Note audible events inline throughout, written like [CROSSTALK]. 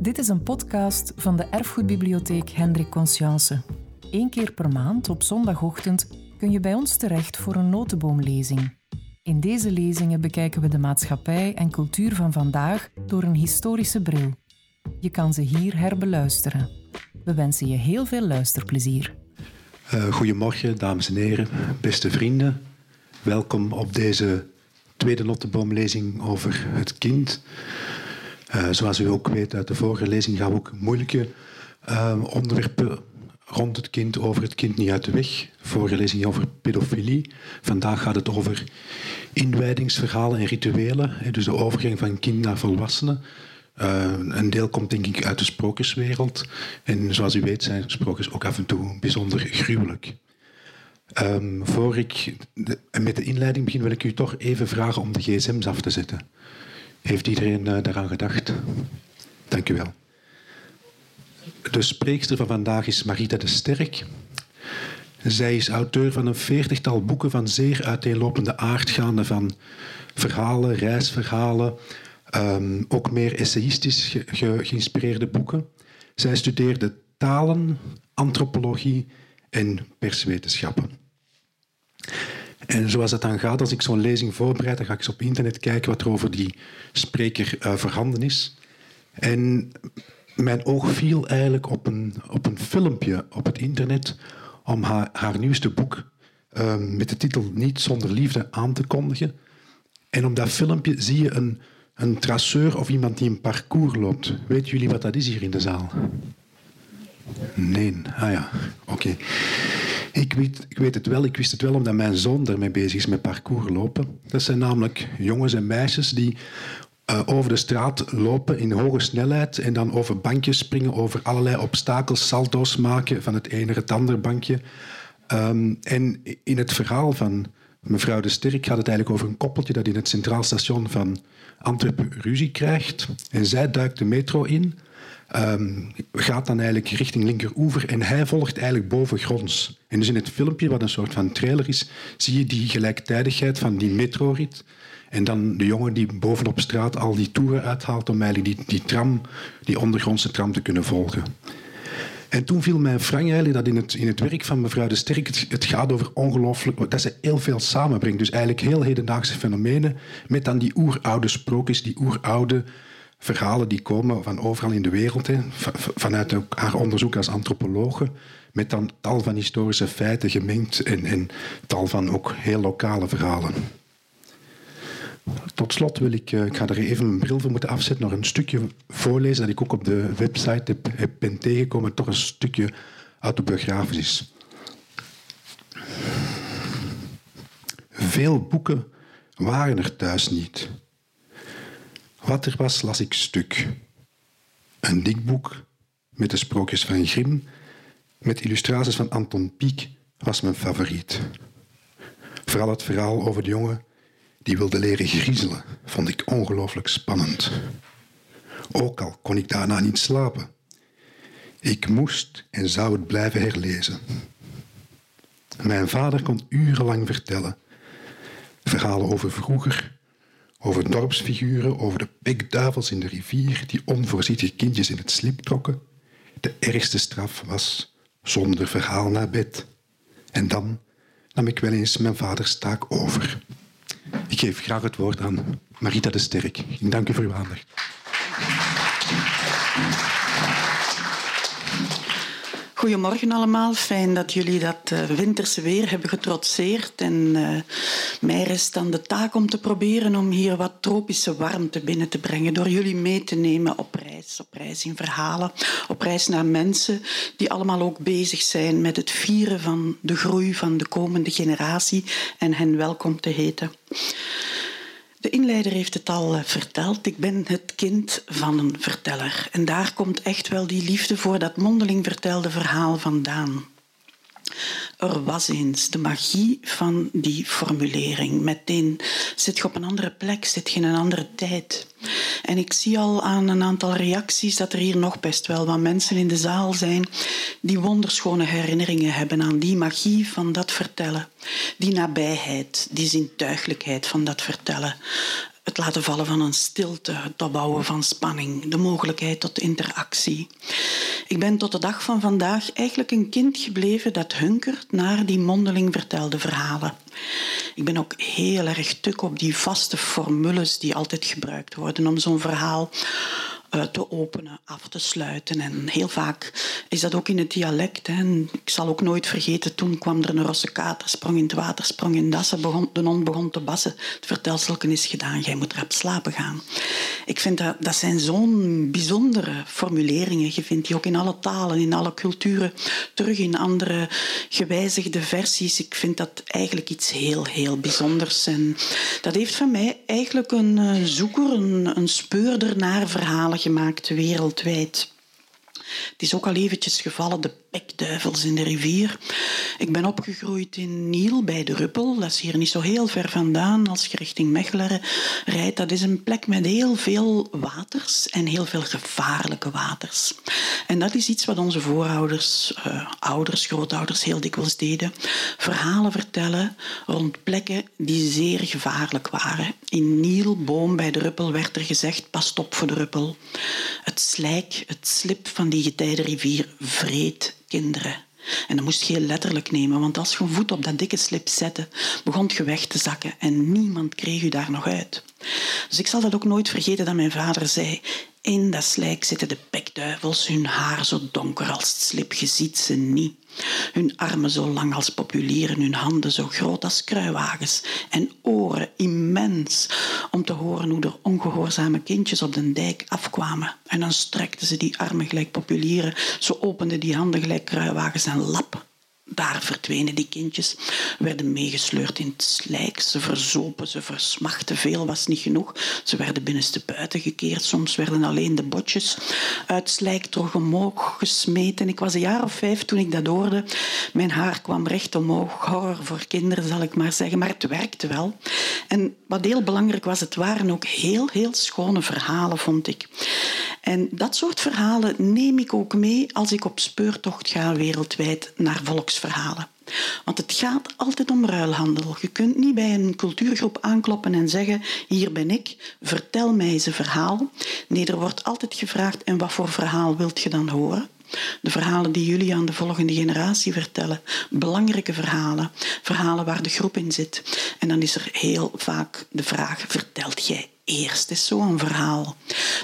Dit is een podcast van de Erfgoedbibliotheek Hendrik Conscience. Eén keer per maand op zondagochtend kun je bij ons terecht voor een notenboomlezing. In deze lezingen bekijken we de maatschappij en cultuur van vandaag door een historische bril. Je kan ze hier herbeluisteren. We wensen je heel veel luisterplezier. Uh, goedemorgen, dames en heren, beste vrienden. Welkom op deze tweede notenboomlezing over het kind. Uh, zoals u ook weet uit de vorige lezing gaan we ook moeilijke uh, onderwerpen rond het kind, over het kind niet uit de weg. Vorige lezing over pedofilie. Vandaag gaat het over inwijdingsverhalen en rituelen. Dus de overgang van kind naar volwassenen. Uh, een deel komt denk ik uit de sprookjeswereld. En zoals u weet zijn sprookjes ook af en toe bijzonder gruwelijk. Um, voor ik met de inleiding begin, wil ik u toch even vragen om de gsm's af te zetten. Heeft iedereen uh, daaraan gedacht? Dank u wel. De spreekster van vandaag is Marita de Sterk. Zij is auteur van een veertigtal boeken van zeer uiteenlopende aard, gaande van verhalen, reisverhalen, um, ook meer essayistisch ge ge geïnspireerde boeken. Zij studeerde talen, antropologie en perswetenschappen. En zoals het dan gaat, als ik zo'n lezing voorbereid, dan ga ik eens op internet kijken wat er over die spreker uh, voorhanden is. En mijn oog viel eigenlijk op een, op een filmpje op het internet om haar, haar nieuwste boek uh, met de titel Niet zonder liefde aan te kondigen. En op dat filmpje zie je een, een traceur of iemand die een parcours loopt. Weten jullie wat dat is hier in de zaal? Nee, ah ja, oké. Ik weet, ik weet het wel, ik wist het wel omdat mijn zoon ermee bezig is met parcours lopen. Dat zijn namelijk jongens en meisjes die uh, over de straat lopen in hoge snelheid en dan over bankjes springen, over allerlei obstakels, salto's maken van het ene naar het andere bankje. Um, en in het verhaal van mevrouw de Sterk gaat het eigenlijk over een koppeltje dat in het centraal station van Antwerpen ruzie krijgt. En zij duikt de metro in, um, gaat dan eigenlijk richting linkeroever en hij volgt eigenlijk bovengronds. En dus in het filmpje, wat een soort van trailer is, zie je die gelijktijdigheid van die metrorit en dan de jongen die bovenop straat al die toeren uithaalt om eigenlijk die, die tram, die ondergrondse tram te kunnen volgen. En toen viel mij frank eigenlijk dat in het, in het werk van mevrouw de Sterk het, het gaat over ongelooflijk... dat ze heel veel samenbrengt. Dus eigenlijk heel hedendaagse fenomenen met dan die oeroude sprookjes, die oeroude verhalen die komen van overal in de wereld. Hè, vanuit haar onderzoek als antropologe. Met dan tal van historische feiten gemengd en, en tal van ook heel lokale verhalen. Tot slot wil ik, ik ga er even mijn bril voor moeten afzetten, nog een stukje voorlezen dat ik ook op de website heb, heb ben tegengekomen, toch een stukje autobiografisch is. Veel boeken waren er thuis niet. Wat er was, las ik stuk. Een dik boek met de sprookjes van Grimm, met illustraties van Anton Pieck, was mijn favoriet. Vooral het verhaal over de jongen die wilde leren griezelen, vond ik ongelooflijk spannend. Ook al kon ik daarna niet slapen. Ik moest en zou het blijven herlezen. Mijn vader kon urenlang vertellen. Verhalen over vroeger, over dorpsfiguren, over de pikduivels in de rivier die onvoorzichtig kindjes in het slip trokken. De ergste straf was zonder verhaal naar bed. En dan nam ik wel eens mijn vaders taak over. Ik geef graag het woord aan Marita de Sterk. Ik dank u voor uw aandacht. Goedemorgen allemaal. Fijn dat jullie dat uh, winterse weer hebben getrotseerd. En uh, mij rest dan de taak om te proberen om hier wat tropische warmte binnen te brengen. Door jullie mee te nemen op reis, op reis in verhalen, op reis naar mensen die allemaal ook bezig zijn met het vieren van de groei van de komende generatie en hen welkom te heten. De inleider heeft het al eh, verteld. Ik ben het kind van een verteller. En daar komt echt wel die liefde voor dat mondeling vertelde verhaal vandaan. Er was eens de magie van die formulering. Meteen zit je op een andere plek, zit je in een andere tijd. En ik zie al aan een aantal reacties dat er hier nog best wel wat mensen in de zaal zijn die wonderschone herinneringen hebben aan die magie van dat vertellen. Die nabijheid, die zintuigelijkheid van dat vertellen het laten vallen van een stilte, het opbouwen van spanning, de mogelijkheid tot interactie. Ik ben tot de dag van vandaag eigenlijk een kind gebleven dat hunkert naar die mondeling vertelde verhalen. Ik ben ook heel erg tuk op die vaste formules die altijd gebruikt worden om zo'n verhaal te openen, af te sluiten. En heel vaak is dat ook in het dialect. Hè. ik zal ook nooit vergeten, toen kwam er een rosse kater, sprong in het water, sprong in dassen, begon, de non begon te bassen. Het vertelselken is gedaan, jij moet rap slapen gaan. Ik vind dat, dat zijn zo'n bijzondere formuleringen. Je vindt die ook in alle talen, in alle culturen, terug in andere gewijzigde versies. Ik vind dat eigenlijk iets heel, heel bijzonders. En dat heeft van mij eigenlijk een uh, zoeker, een, een speurder naar verhalen gemaakt wereldwijd. Het is ook al eventjes gevallen, pekduivels in de rivier. Ik ben opgegroeid in Niel bij de Ruppel. Dat is hier niet zo heel ver vandaan als je richting Mechelen rijdt. Dat is een plek met heel veel waters en heel veel gevaarlijke waters. En dat is iets wat onze voorouders, uh, ouders, grootouders heel dikwijls deden. Verhalen vertellen rond plekken die zeer gevaarlijk waren. In Niel, boom bij de Ruppel, werd er gezegd, pas op voor de Ruppel. Het slijk, het slip van die getijde rivier vreet kinderen. En dat moest je heel letterlijk nemen, want als je een voet op dat dikke slip zette, begon je weg te zakken en niemand kreeg u daar nog uit. Dus ik zal dat ook nooit vergeten dat mijn vader zei: In dat slijk zitten de pekduivels, hun haar zo donker als het slip, je ziet ze niet. Hun armen zo lang als populieren, hun handen zo groot als kruiwagens en oren immens om te horen hoe er ongehoorzame kindjes op de dijk afkwamen. En dan strekten ze die armen gelijk populieren, zo openden die handen gelijk kruiwagens en lap daar verdwenen die kindjes, werden meegesleurd in het slijk. Ze verzopen, ze versmachten. Veel was niet genoeg. Ze werden binnenste buiten gekeerd. Soms werden alleen de botjes uit slijk toch omhoog gesmeten. Ik was een jaar of vijf toen ik dat hoorde. Mijn haar kwam recht omhoog. Horror voor kinderen, zal ik maar zeggen. Maar het werkte wel. En wat heel belangrijk was, het waren ook heel, heel schone verhalen, vond ik. En dat soort verhalen neem ik ook mee als ik op speurtocht ga wereldwijd naar volksverhalen. Want het gaat altijd om ruilhandel. Je kunt niet bij een cultuurgroep aankloppen en zeggen: Hier ben ik, vertel mij eens een verhaal. Nee, er wordt altijd gevraagd: En wat voor verhaal wilt je dan horen? De verhalen die jullie aan de volgende generatie vertellen. Belangrijke verhalen. Verhalen waar de groep in zit. En dan is er heel vaak de vraag: vertelt jij eerst is zo'n verhaal.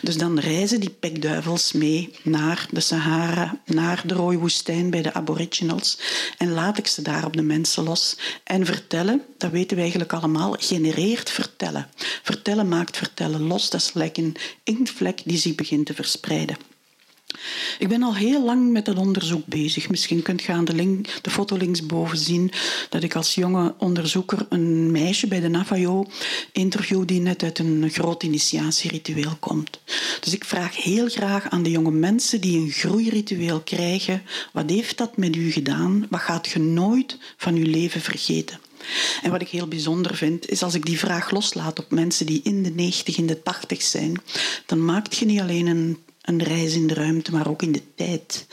Dus dan reizen die pekduivels mee naar de Sahara, naar de rode woestijn bij de aboriginals en laat ik ze daar op de mensen los. En vertellen, dat weten we eigenlijk allemaal, genereert vertellen. Vertellen maakt vertellen los, dat is gelijk een inktvlek die zich begint te verspreiden. Ik ben al heel lang met dat onderzoek bezig. Misschien kunt je aan de foto linksboven zien dat ik als jonge onderzoeker een meisje bij de Navajo interview die net uit een groot initiatieritueel komt. Dus ik vraag heel graag aan de jonge mensen die een groeiritueel krijgen, wat heeft dat met u gedaan? Wat gaat je nooit van uw leven vergeten? En wat ik heel bijzonder vind, is als ik die vraag loslaat op mensen die in de 90, in de 80 zijn, dan maakt je niet alleen een een reis in de ruimte, maar ook in de tijd.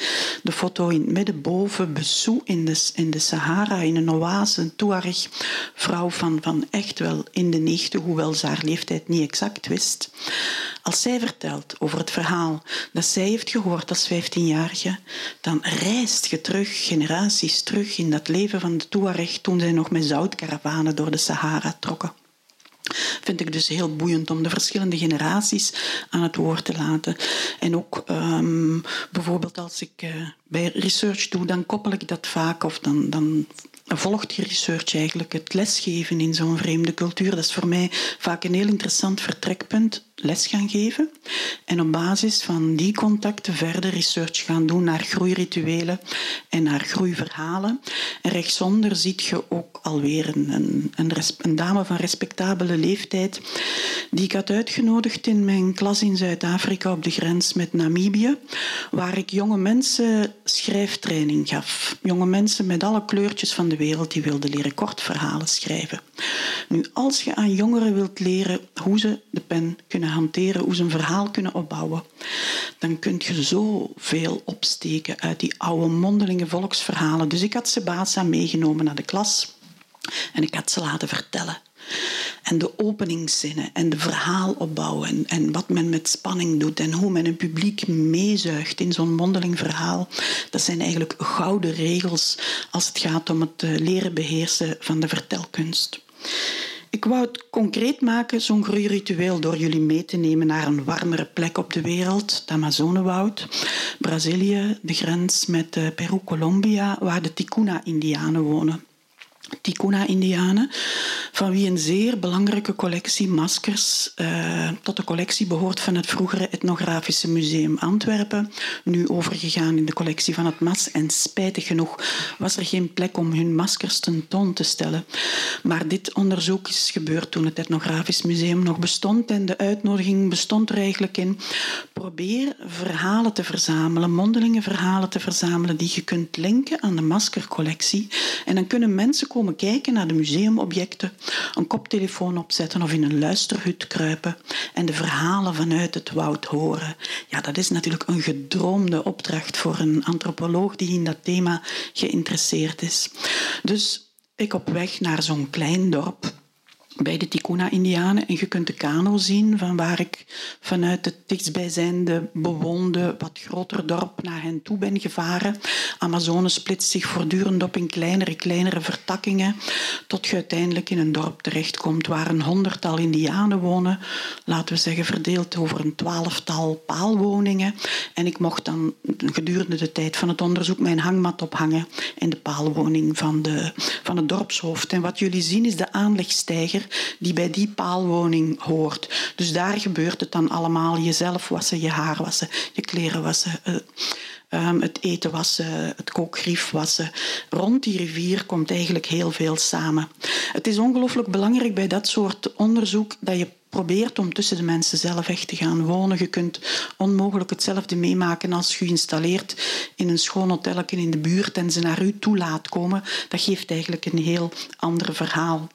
De foto in het midden boven, Bessou in de, in de Sahara, in een oase, een Tuareg, vrouw van, van echt wel in de negentig, hoewel ze haar leeftijd niet exact wist. Als zij vertelt over het verhaal dat zij heeft gehoord als 15-jarige, dan reist je terug, generaties terug, in dat leven van de Tuareg toen zij nog met zoutkaravanen door de Sahara trokken vind ik dus heel boeiend om de verschillende generaties aan het woord te laten. En ook um, bijvoorbeeld als ik uh, bij research doe, dan koppel ik dat vaak of dan, dan volgt die research eigenlijk het lesgeven in zo'n vreemde cultuur. Dat is voor mij vaak een heel interessant vertrekpunt les gaan geven. En op basis van die contacten verder research gaan doen naar groeirituelen en naar groeiverhalen. En rechtsonder ziet je ook alweer een, een, een, dame van respectabele leeftijd die ik had uitgenodigd in mijn klas in Zuid-Afrika op de grens met Namibië, waar ik jonge mensen schrijftraining gaf. Jonge mensen met alle kleurtjes van de wereld die wilden leren kortverhalen schrijven. Nu, als je aan jongeren wilt leren hoe ze de pen kunnen hanteren, hoe ze een verhaal kunnen opbouwen, dan kun je zoveel opsteken uit die oude mondelinge volksverhalen. Dus ik had Sebasa meegenomen naar de klas en ik had ze laten vertellen. En de openingszinnen en de verhaalopbouw en, en wat men met spanning doet en hoe men een publiek meezuigt in zo'n mondeling verhaal, dat zijn eigenlijk gouden regels als het gaat om het eh, leren beheersen van de vertelkunst. Ik wou het concreet maken, zo'n groeiritueel, door jullie mee te nemen naar een warmere plek op de wereld, het Amazonewoud, Brazilië, de grens met eh, Peru-Colombia, waar de Ticuna-Indianen wonen. Ticuna-Indianen, van wie een zeer belangrijke collectie maskers uh, tot de collectie behoort van het vroegere Etnografische Museum Antwerpen, nu overgegaan in de collectie van het MAS. En spijtig genoeg was er geen plek om hun maskers tentoon te stellen. Maar dit onderzoek is gebeurd toen het Etnografisch Museum nog bestond en de uitnodiging bestond er eigenlijk in probeer verhalen te verzamelen, mondelinge verhalen te verzamelen die je kunt linken aan de maskercollectie. En dan kunnen mensen komen kijken naar de museumobjecten, een koptelefoon opzetten of in een luisterhut kruipen en de verhalen vanuit het woud horen. Ja, dat is natuurlijk een gedroomde opdracht voor een antropoloog die in dat thema geïnteresseerd is. Dus ik op weg naar zo'n klein dorp bij de Ticuna-Indianen. En je kunt de kano zien van waar ik vanuit het dichtstbijzijnde bewoonde, wat groter dorp naar hen toe ben gevaren. Amazone splitst zich voortdurend op in kleinere, kleinere vertakkingen, tot je uiteindelijk in een dorp terechtkomt waar een honderdtal Indianen wonen, laten we zeggen verdeeld over een twaalftal paalwoningen. En ik mocht dan gedurende de tijd van het onderzoek mijn hangmat ophangen in de paalwoning van, de, van het dorpshoofd. En wat jullie zien is de aanlegstijger die bij die paalwoning hoort. Dus daar gebeurt het dan allemaal. Jezelf wassen, je haar wassen, je kleren wassen. Uh, um, het eten wassen, het kookgrief wassen. Rond die rivier komt eigenlijk heel veel samen. Het is ongelooflijk belangrijk bij dat soort onderzoek dat je probeert om tussen de mensen zelf echt te gaan wonen. Je kunt onmogelijk hetzelfde meemaken als geïnstalleerd in een schoon hotel in de buurt en ze naar u toe laat komen. Dat geeft eigenlijk een heel ander verhaal.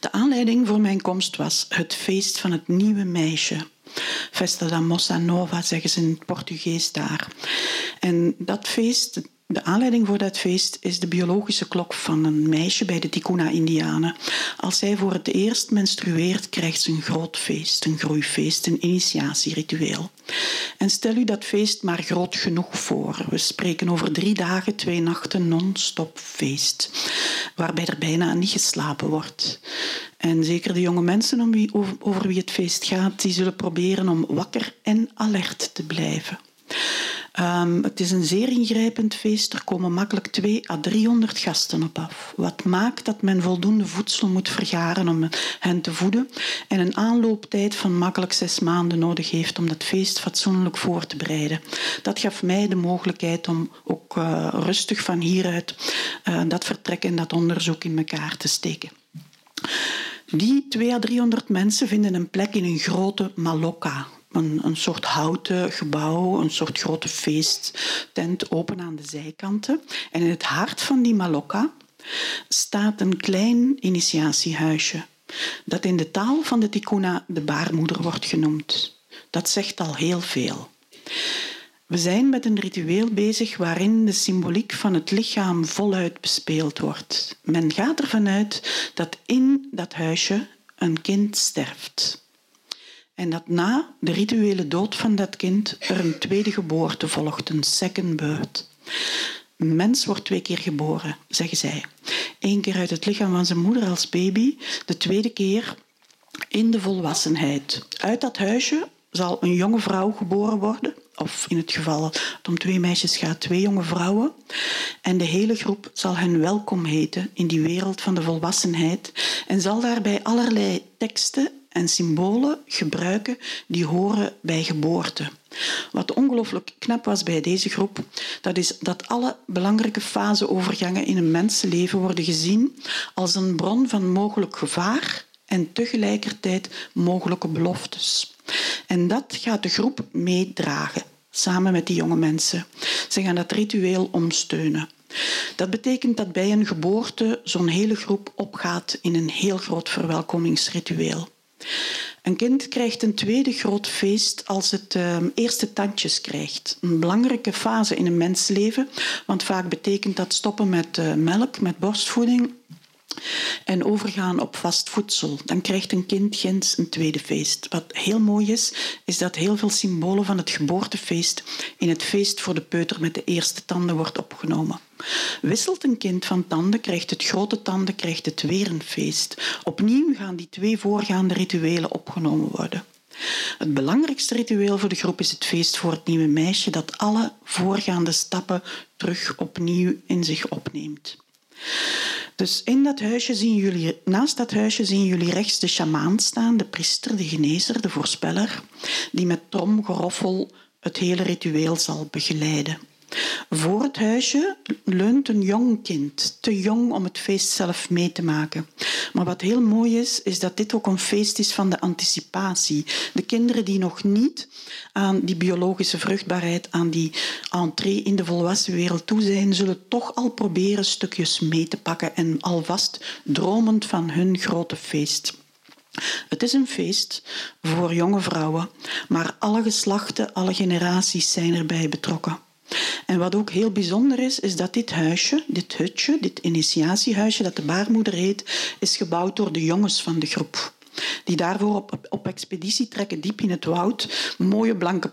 De aanleiding voor mijn komst was het feest van het nieuwe meisje. Festa da Mossa Nova zeggen ze in het Portugees daar. En dat feest, de aanleiding voor dat feest is de biologische klok van een meisje bij de Ticuna-Indianen. Als zij voor het eerst menstrueert, krijgt ze een groot feest, een groeifeest, een initiatieritueel. En stel u dat feest maar groot genoeg voor. We spreken over drie dagen, twee nachten non-stop feest, waarbij er bijna niet geslapen wordt. En zeker de jonge mensen om wie, over wie het feest gaat, die zullen proberen om wakker en alert te blijven. Um, het is een zeer ingrijpend feest. Er komen makkelijk 2 à 300 gasten op af. Wat maakt dat men voldoende voedsel moet vergaren om hen te voeden en een aanlooptijd van makkelijk zes maanden nodig heeft om dat feest fatsoenlijk voor te bereiden. Dat gaf mij de mogelijkheid om ook uh, rustig van hieruit uh, dat vertrek en dat onderzoek in elkaar te steken. Die 2 à 300 mensen vinden een plek in een grote maloka, een, een soort houten gebouw, een soort grote feesttent open aan de zijkanten. En in het hart van die maloka staat een klein initiatiehuisje, dat in de taal van de Tikuna de baarmoeder wordt genoemd. Dat zegt al heel veel. We zijn met een ritueel bezig waarin de symboliek van het lichaam voluit bespeeld wordt. Men gaat ervan uit dat in dat huisje een kind sterft. En dat na de rituele dood van dat kind er een tweede geboorte volgt, een second birth. Een mens wordt twee keer geboren, zeggen zij. Eén keer uit het lichaam van zijn moeder als baby, de tweede keer in de volwassenheid. Uit dat huisje zal een jonge vrouw geboren worden, of in het geval dat het om twee meisjes gaat, twee jonge vrouwen. En de hele groep zal hen welkom heten in die wereld van de volwassenheid en zal daarbij allerlei teksten en symbolen gebruiken die horen bij geboorte. Wat ongelooflijk knap was bij deze groep, dat is dat alle belangrijke faseovergangen in een mensenleven worden gezien als een bron van mogelijk gevaar en tegelijkertijd mogelijke beloftes. En dat gaat de groep meedragen, samen met die jonge mensen. Ze gaan dat ritueel omsteunen. Dat betekent dat bij een geboorte zo'n hele groep opgaat in een heel groot verwelkomingsritueel. Een kind krijgt een tweede groot feest als het uh, eerste tandjes krijgt. Een belangrijke fase in een mensleven, want vaak betekent dat stoppen met uh, melk, met borstvoeding en overgaan op vast voedsel, dan krijgt een kind ginds een tweede feest. Wat heel mooi is, is dat heel veel symbolen van het geboortefeest in het feest voor de peuter met de eerste tanden wordt opgenomen. Wisselt een kind van tanden, krijgt het grote tanden, krijgt het weer een feest. Opnieuw gaan die twee voorgaande rituelen opgenomen worden. Het belangrijkste ritueel voor de groep is het feest voor het nieuwe meisje dat alle voorgaande stappen terug opnieuw in zich opneemt. Dus in dat huisje zien jullie, naast dat huisje zien jullie rechts de sjamaan staan, de priester, de genezer, de voorspeller, die met tromgeroffel het hele ritueel zal begeleiden. Voor het huisje leunt een jong kind, te jong om het feest zelf mee te maken. Maar wat heel mooi is, is dat dit ook een feest is van de anticipatie. De kinderen die nog niet aan die biologische vruchtbaarheid, aan die entree in de volwassen wereld toe zijn, zullen toch al proberen stukjes mee te pakken en alvast dromend van hun grote feest. Het is een feest voor jonge vrouwen, maar alle geslachten, alle generaties zijn erbij betrokken. En wat ook heel bijzonder is, is dat dit huisje, dit hutje, dit initiatiehuisje dat de baarmoeder heet, is gebouwd door de jongens van de groep. Die daarvoor op, expeditie trekken diep in het woud, mooie blanke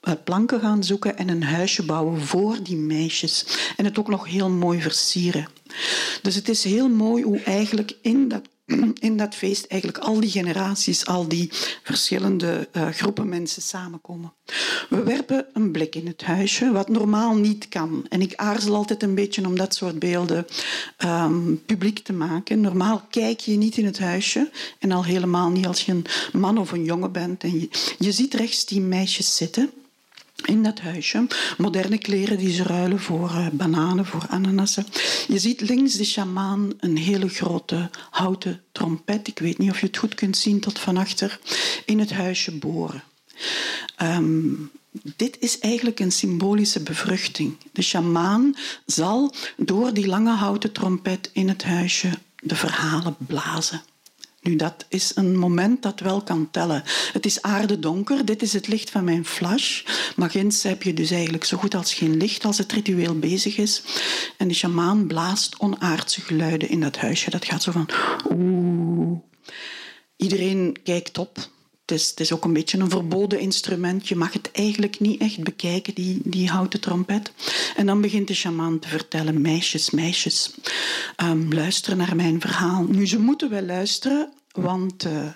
eh, planken gaan zoeken en een huisje bouwen voor die meisjes. En het ook nog heel mooi versieren. Dus het is heel mooi hoe eigenlijk in dat [CLEARS THROAT] in dat feest eigenlijk al die generaties, al die verschillende uh, groepen mensen samenkomen. We werpen een blik in het huisje, wat normaal niet kan. En ik aarzel altijd een beetje om dat soort beelden um, publiek te maken. Normaal kijk je niet in het huisje en al helemaal niet als je een man of een jongen bent. En je, je ziet rechts die meisjes zitten in dat huisje. Moderne kleren die ze ruilen voor uh, bananen, voor ananassen. Je ziet links de sjamaan een hele grote houten trompet. Ik weet niet of je het goed kunt zien tot van achter. In het huisje boren. Um, dit is eigenlijk een symbolische bevruchting. De sjamaan zal door die lange houten trompet in het huisje de verhalen blazen. Nu, dat is een moment dat wel kan tellen. Het is aardedonker, dit is het licht van mijn flash. Maar ginds heb je dus eigenlijk zo goed als geen licht als het ritueel bezig is. En de shamaan blaast onaardse geluiden in dat huisje. Dat gaat zo van oeh. Iedereen kijkt op. Het is, het ook een beetje een verboden instrument. Je mag het eigenlijk niet echt bekijken, die, die houten trompet. En dan begint de shamaan te vertellen, meisjes, meisjes, um, luister naar mijn verhaal. Nu, ze moeten wel luisteren, want uh,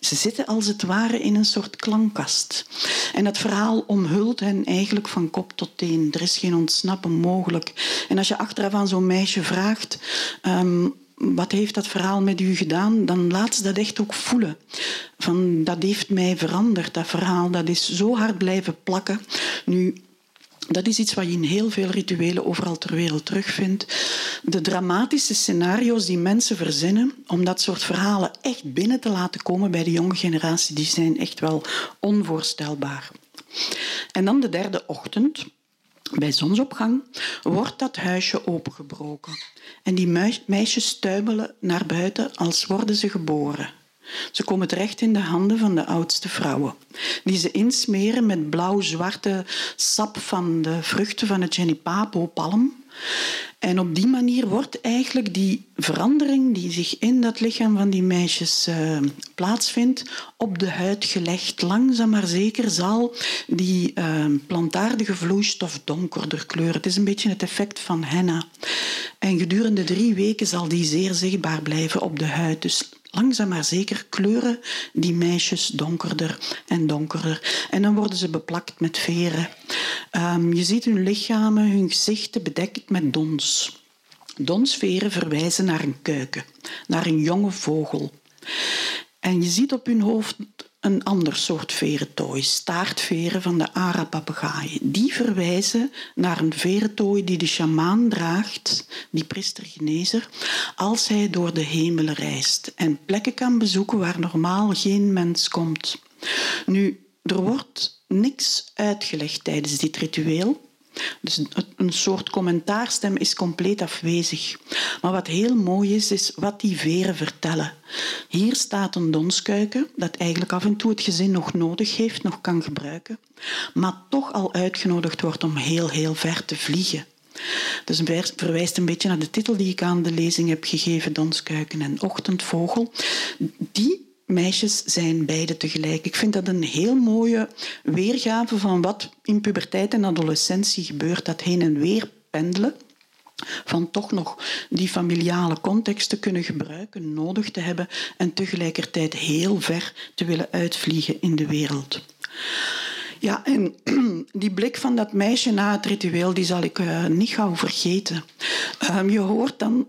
ze zitten als het ware in een soort klankkast. En dat verhaal omhult hen eigenlijk van kop tot teen. Er is geen ontsnappen mogelijk. En als je achteraf aan zo'n meisje vraagt... Um, wat heeft dat verhaal met u gedaan? Dan laat ze dat echt ook voelen. Van, dat heeft mij veranderd, dat verhaal. Dat is zo hard blijven plakken. Nu, dat is iets wat je in heel veel rituelen overal ter wereld terugvindt. De dramatische scenario's die mensen verzinnen om dat soort verhalen echt binnen te laten komen bij de jonge generatie, die zijn echt wel onvoorstelbaar. En dan de derde ochtend, bij zonsopgang, wordt dat huisje opengebroken. En die meisjes tuimelen naar buiten als worden ze geboren. Ze komen terecht in de handen van de oudste vrouwen, die ze insmeren met blauw-zwarte sap van de vruchten van het Genipapo-palm. En op die manier wordt eigenlijk die verandering die zich in dat lichaam van die meisjes uh, plaatsvindt, op de huid gelegd. Langzaam maar zeker zal die uh, plantaardige vloeistof donkerder kleuren. Het is een beetje het effect van henna. En gedurende drie weken zal die zeer zichtbaar blijven op de huid. Dus langzaam maar zeker kleuren die meisjes donkerder en donkerder. En dan worden ze beplakt met veren. Um, je ziet hun lichamen, hun gezichten bedekt met dons. Donsveren verwijzen naar een kuiken, naar een jonge vogel. En je ziet op hun hoofd een ander soort verentooi, staartveren van de Ara-papegaaien. Die verwijzen naar een verentooi die de sjamaan draagt, die priester-genezer, als hij door de hemelen reist en plekken kan bezoeken waar normaal geen mens komt. Nu, er wordt niks uitgelegd tijdens dit ritueel. Dus een soort commentaarstem is compleet afwezig. Maar wat heel mooi is, is wat die veren vertellen. Hier staat een donskuiken, dat eigenlijk af en toe het gezin nog nodig heeft, nog kan gebruiken, maar toch al uitgenodigd wordt om heel, heel ver te vliegen. Dus verwijst een beetje naar de titel die ik aan de lezing heb gegeven, Donskuiken en Ochtendvogel. Die meisjes zijn beide tegelijk. Ik vind dat een heel mooie weergave van wat in puberteit en adolescentie gebeurt, dat heen en weer pendelen van toch nog die familiale context te kunnen gebruiken, nodig te hebben en tegelijkertijd heel ver te willen uitvliegen in de wereld. Ja, en [CLEARS THROAT] die blik van dat meisje na het ritueel, die zal ik uh, niet gauw vergeten. Um, je hoort dan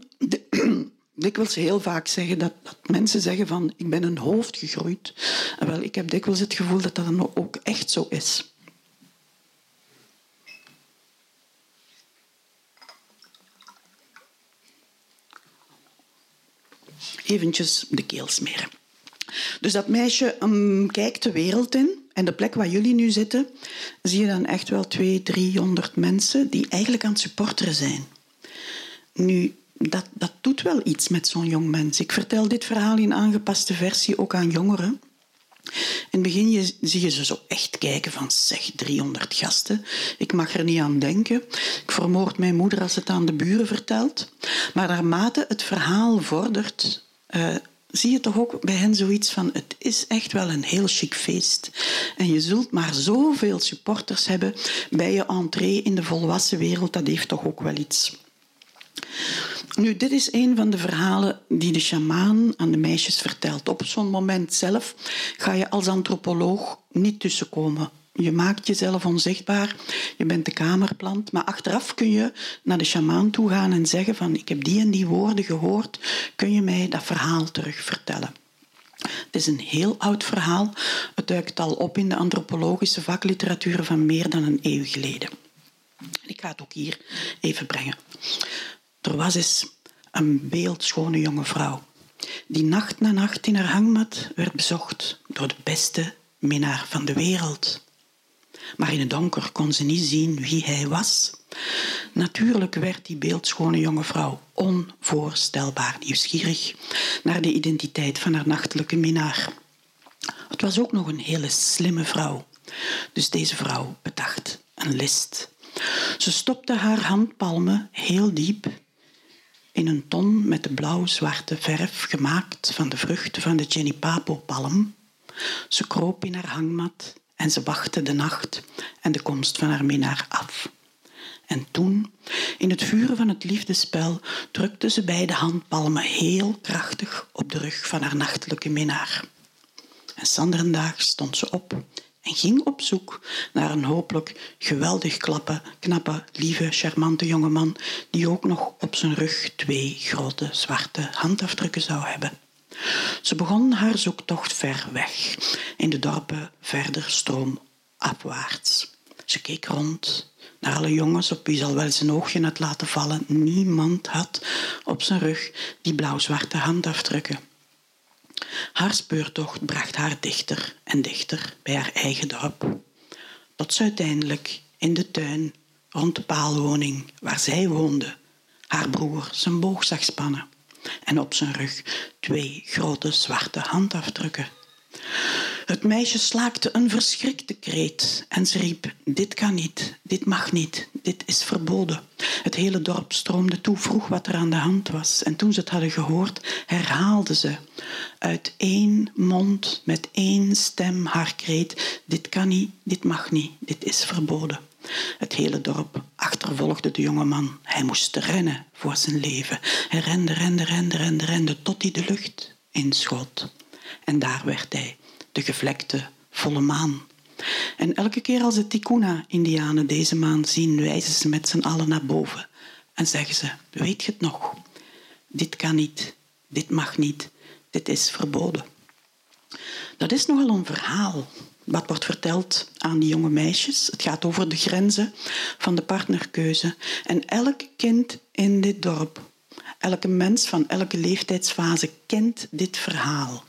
dikwijls heel vaak zeggen dat, dat, mensen zeggen van ik ben een hoofd gegroeid. En wel, ik heb dikwijls het gevoel dat dat ook echt zo is. Eventjes de keel smeren. Dus dat meisje um, kijkt de wereld in. En de plek waar jullie nu zitten, zie je dan echt wel 200, 300 mensen die eigenlijk aan het supporteren zijn. Nu, dat, dat doet wel iets met zo'n jong mens. Ik vertel dit verhaal in aangepaste versie ook aan jongeren. In het begin zie je ze zo echt kijken van zeg 300 gasten. Ik mag er niet aan denken. Ik vermoord mijn moeder als het aan de buren vertelt. Maar naarmate het verhaal vordert, uh, zie je toch ook bij hen zoiets van het is echt wel een heel chic feest. En je zult maar zoveel supporters hebben bij je entree in de volwassen wereld. Dat heeft toch ook wel iets. Nu, dit is een van de verhalen die de sjamaan aan de meisjes vertelt. Op zo'n moment zelf ga je als antropoloog niet tussenkomen. Je maakt jezelf onzichtbaar, je bent de kamerplant, maar achteraf kun je naar de sjamaan toe gaan en zeggen van ik heb die en die woorden gehoord, kun je mij dat verhaal terug vertellen? Het is een heel oud verhaal. Het duikt al op in de antropologische vakliteratuur van meer dan een eeuw geleden. Ik ga het ook hier even brengen. Er was eens een beeldschone jonge vrouw die nacht na nacht in haar hangmat werd bezocht door de beste minnaar van de wereld. Maar in het donker kon ze niet zien wie hij was. Natuurlijk werd die beeldschone jonge vrouw onvoorstelbaar nieuwsgierig naar de identiteit van haar nachtelijke minnaar. Het was ook nog een hele slimme vrouw. Dus deze vrouw bedacht een list. Ze stopte haar handpalmen heel diep in een ton met de blauw-zwarte verf gemaakt van de vruchten van de Genipapo-palm. Ze kroop in haar hangmat en ze wachtte de nacht en de komst van haar minnaar af. En toen, in het vuur van het liefdespel, drukte ze beide handpalmen heel krachtig op de rug van haar nachtelijke minnaar. En sanderendaag stond ze op en ging op zoek naar een hopelijk geweldig klappe, knappe, lieve, charmante jongeman die ook nog op zijn rug twee grote zwarte handafdrukken zou hebben. Ze begon haar zoektocht ver weg, in de dorpen verder stroomafwaarts. Ze keek rond naar alle jongens op wie ze al wel zijn oogje had laten vallen. Niemand had op zijn rug die blauw-zwarte handafdrukken. Haar speurtocht bracht haar dichter en dichter bij haar eigen dorp, tot ze uiteindelijk in de tuin rond de paalwoning waar zij woonde, haar broer zijn boog zag spannen en op zijn rug twee grote zwarte handafdrukken. Het meisje slaakte een verschrikte kreet en ze riep: Dit kan niet, dit mag niet, dit is verboden. Het hele dorp stroomde toe, vroeg wat er aan de hand was. En toen ze het hadden gehoord, herhaalde ze uit één mond met één stem haar kreet: Dit kan niet, dit mag niet, dit is verboden. Het hele dorp achtervolgde de jonge man. Hij moest rennen voor zijn leven. Hij rende, rende, rende, rende, rende tot hij de lucht inschot. En daar werd hij, de gevlekte volle maan. En elke keer als de Tikuna-Indianen deze maan zien, wijzen ze met z'n allen naar boven en zeggen ze: Weet je het nog? Dit kan niet, dit mag niet, dit is verboden. Dat is nogal een verhaal wat wordt verteld aan die jonge meisjes. Het gaat over de grenzen van de partnerkeuze. En elk kind in dit dorp, elke mens van elke leeftijdsfase kent dit verhaal.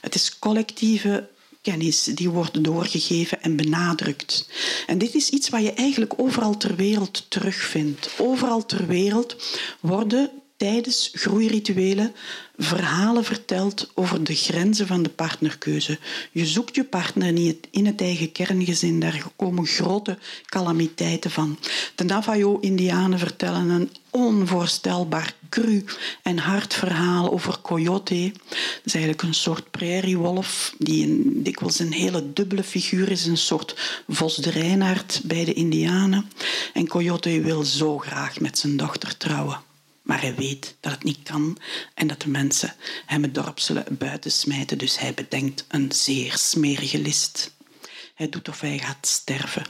Het is collectieve kennis die wordt doorgegeven en benadrukt. En dit is iets wat je eigenlijk overal ter wereld terugvindt. Overal ter wereld worden tijdens groeirituelen verhalen vertelt over de grenzen van de partnerkeuze. Je zoekt je partner niet in het eigen kerngezin, daar komen grote calamiteiten van. De Navajo-Indianen vertellen een onvoorstelbaar cru en hard verhaal over Coyote. Dat is eigenlijk een soort prairiewolf die een, dikwijls een hele dubbele figuur is, een soort Vos de Reinaard bij de Indianen. En Coyote wil zo graag met zijn dochter trouwen. Maar hij weet dat het niet kan en dat de mensen hem het dorp zullen buitensmijten. Dus hij bedenkt een zeer smerige list. Hij doet of hij gaat sterven.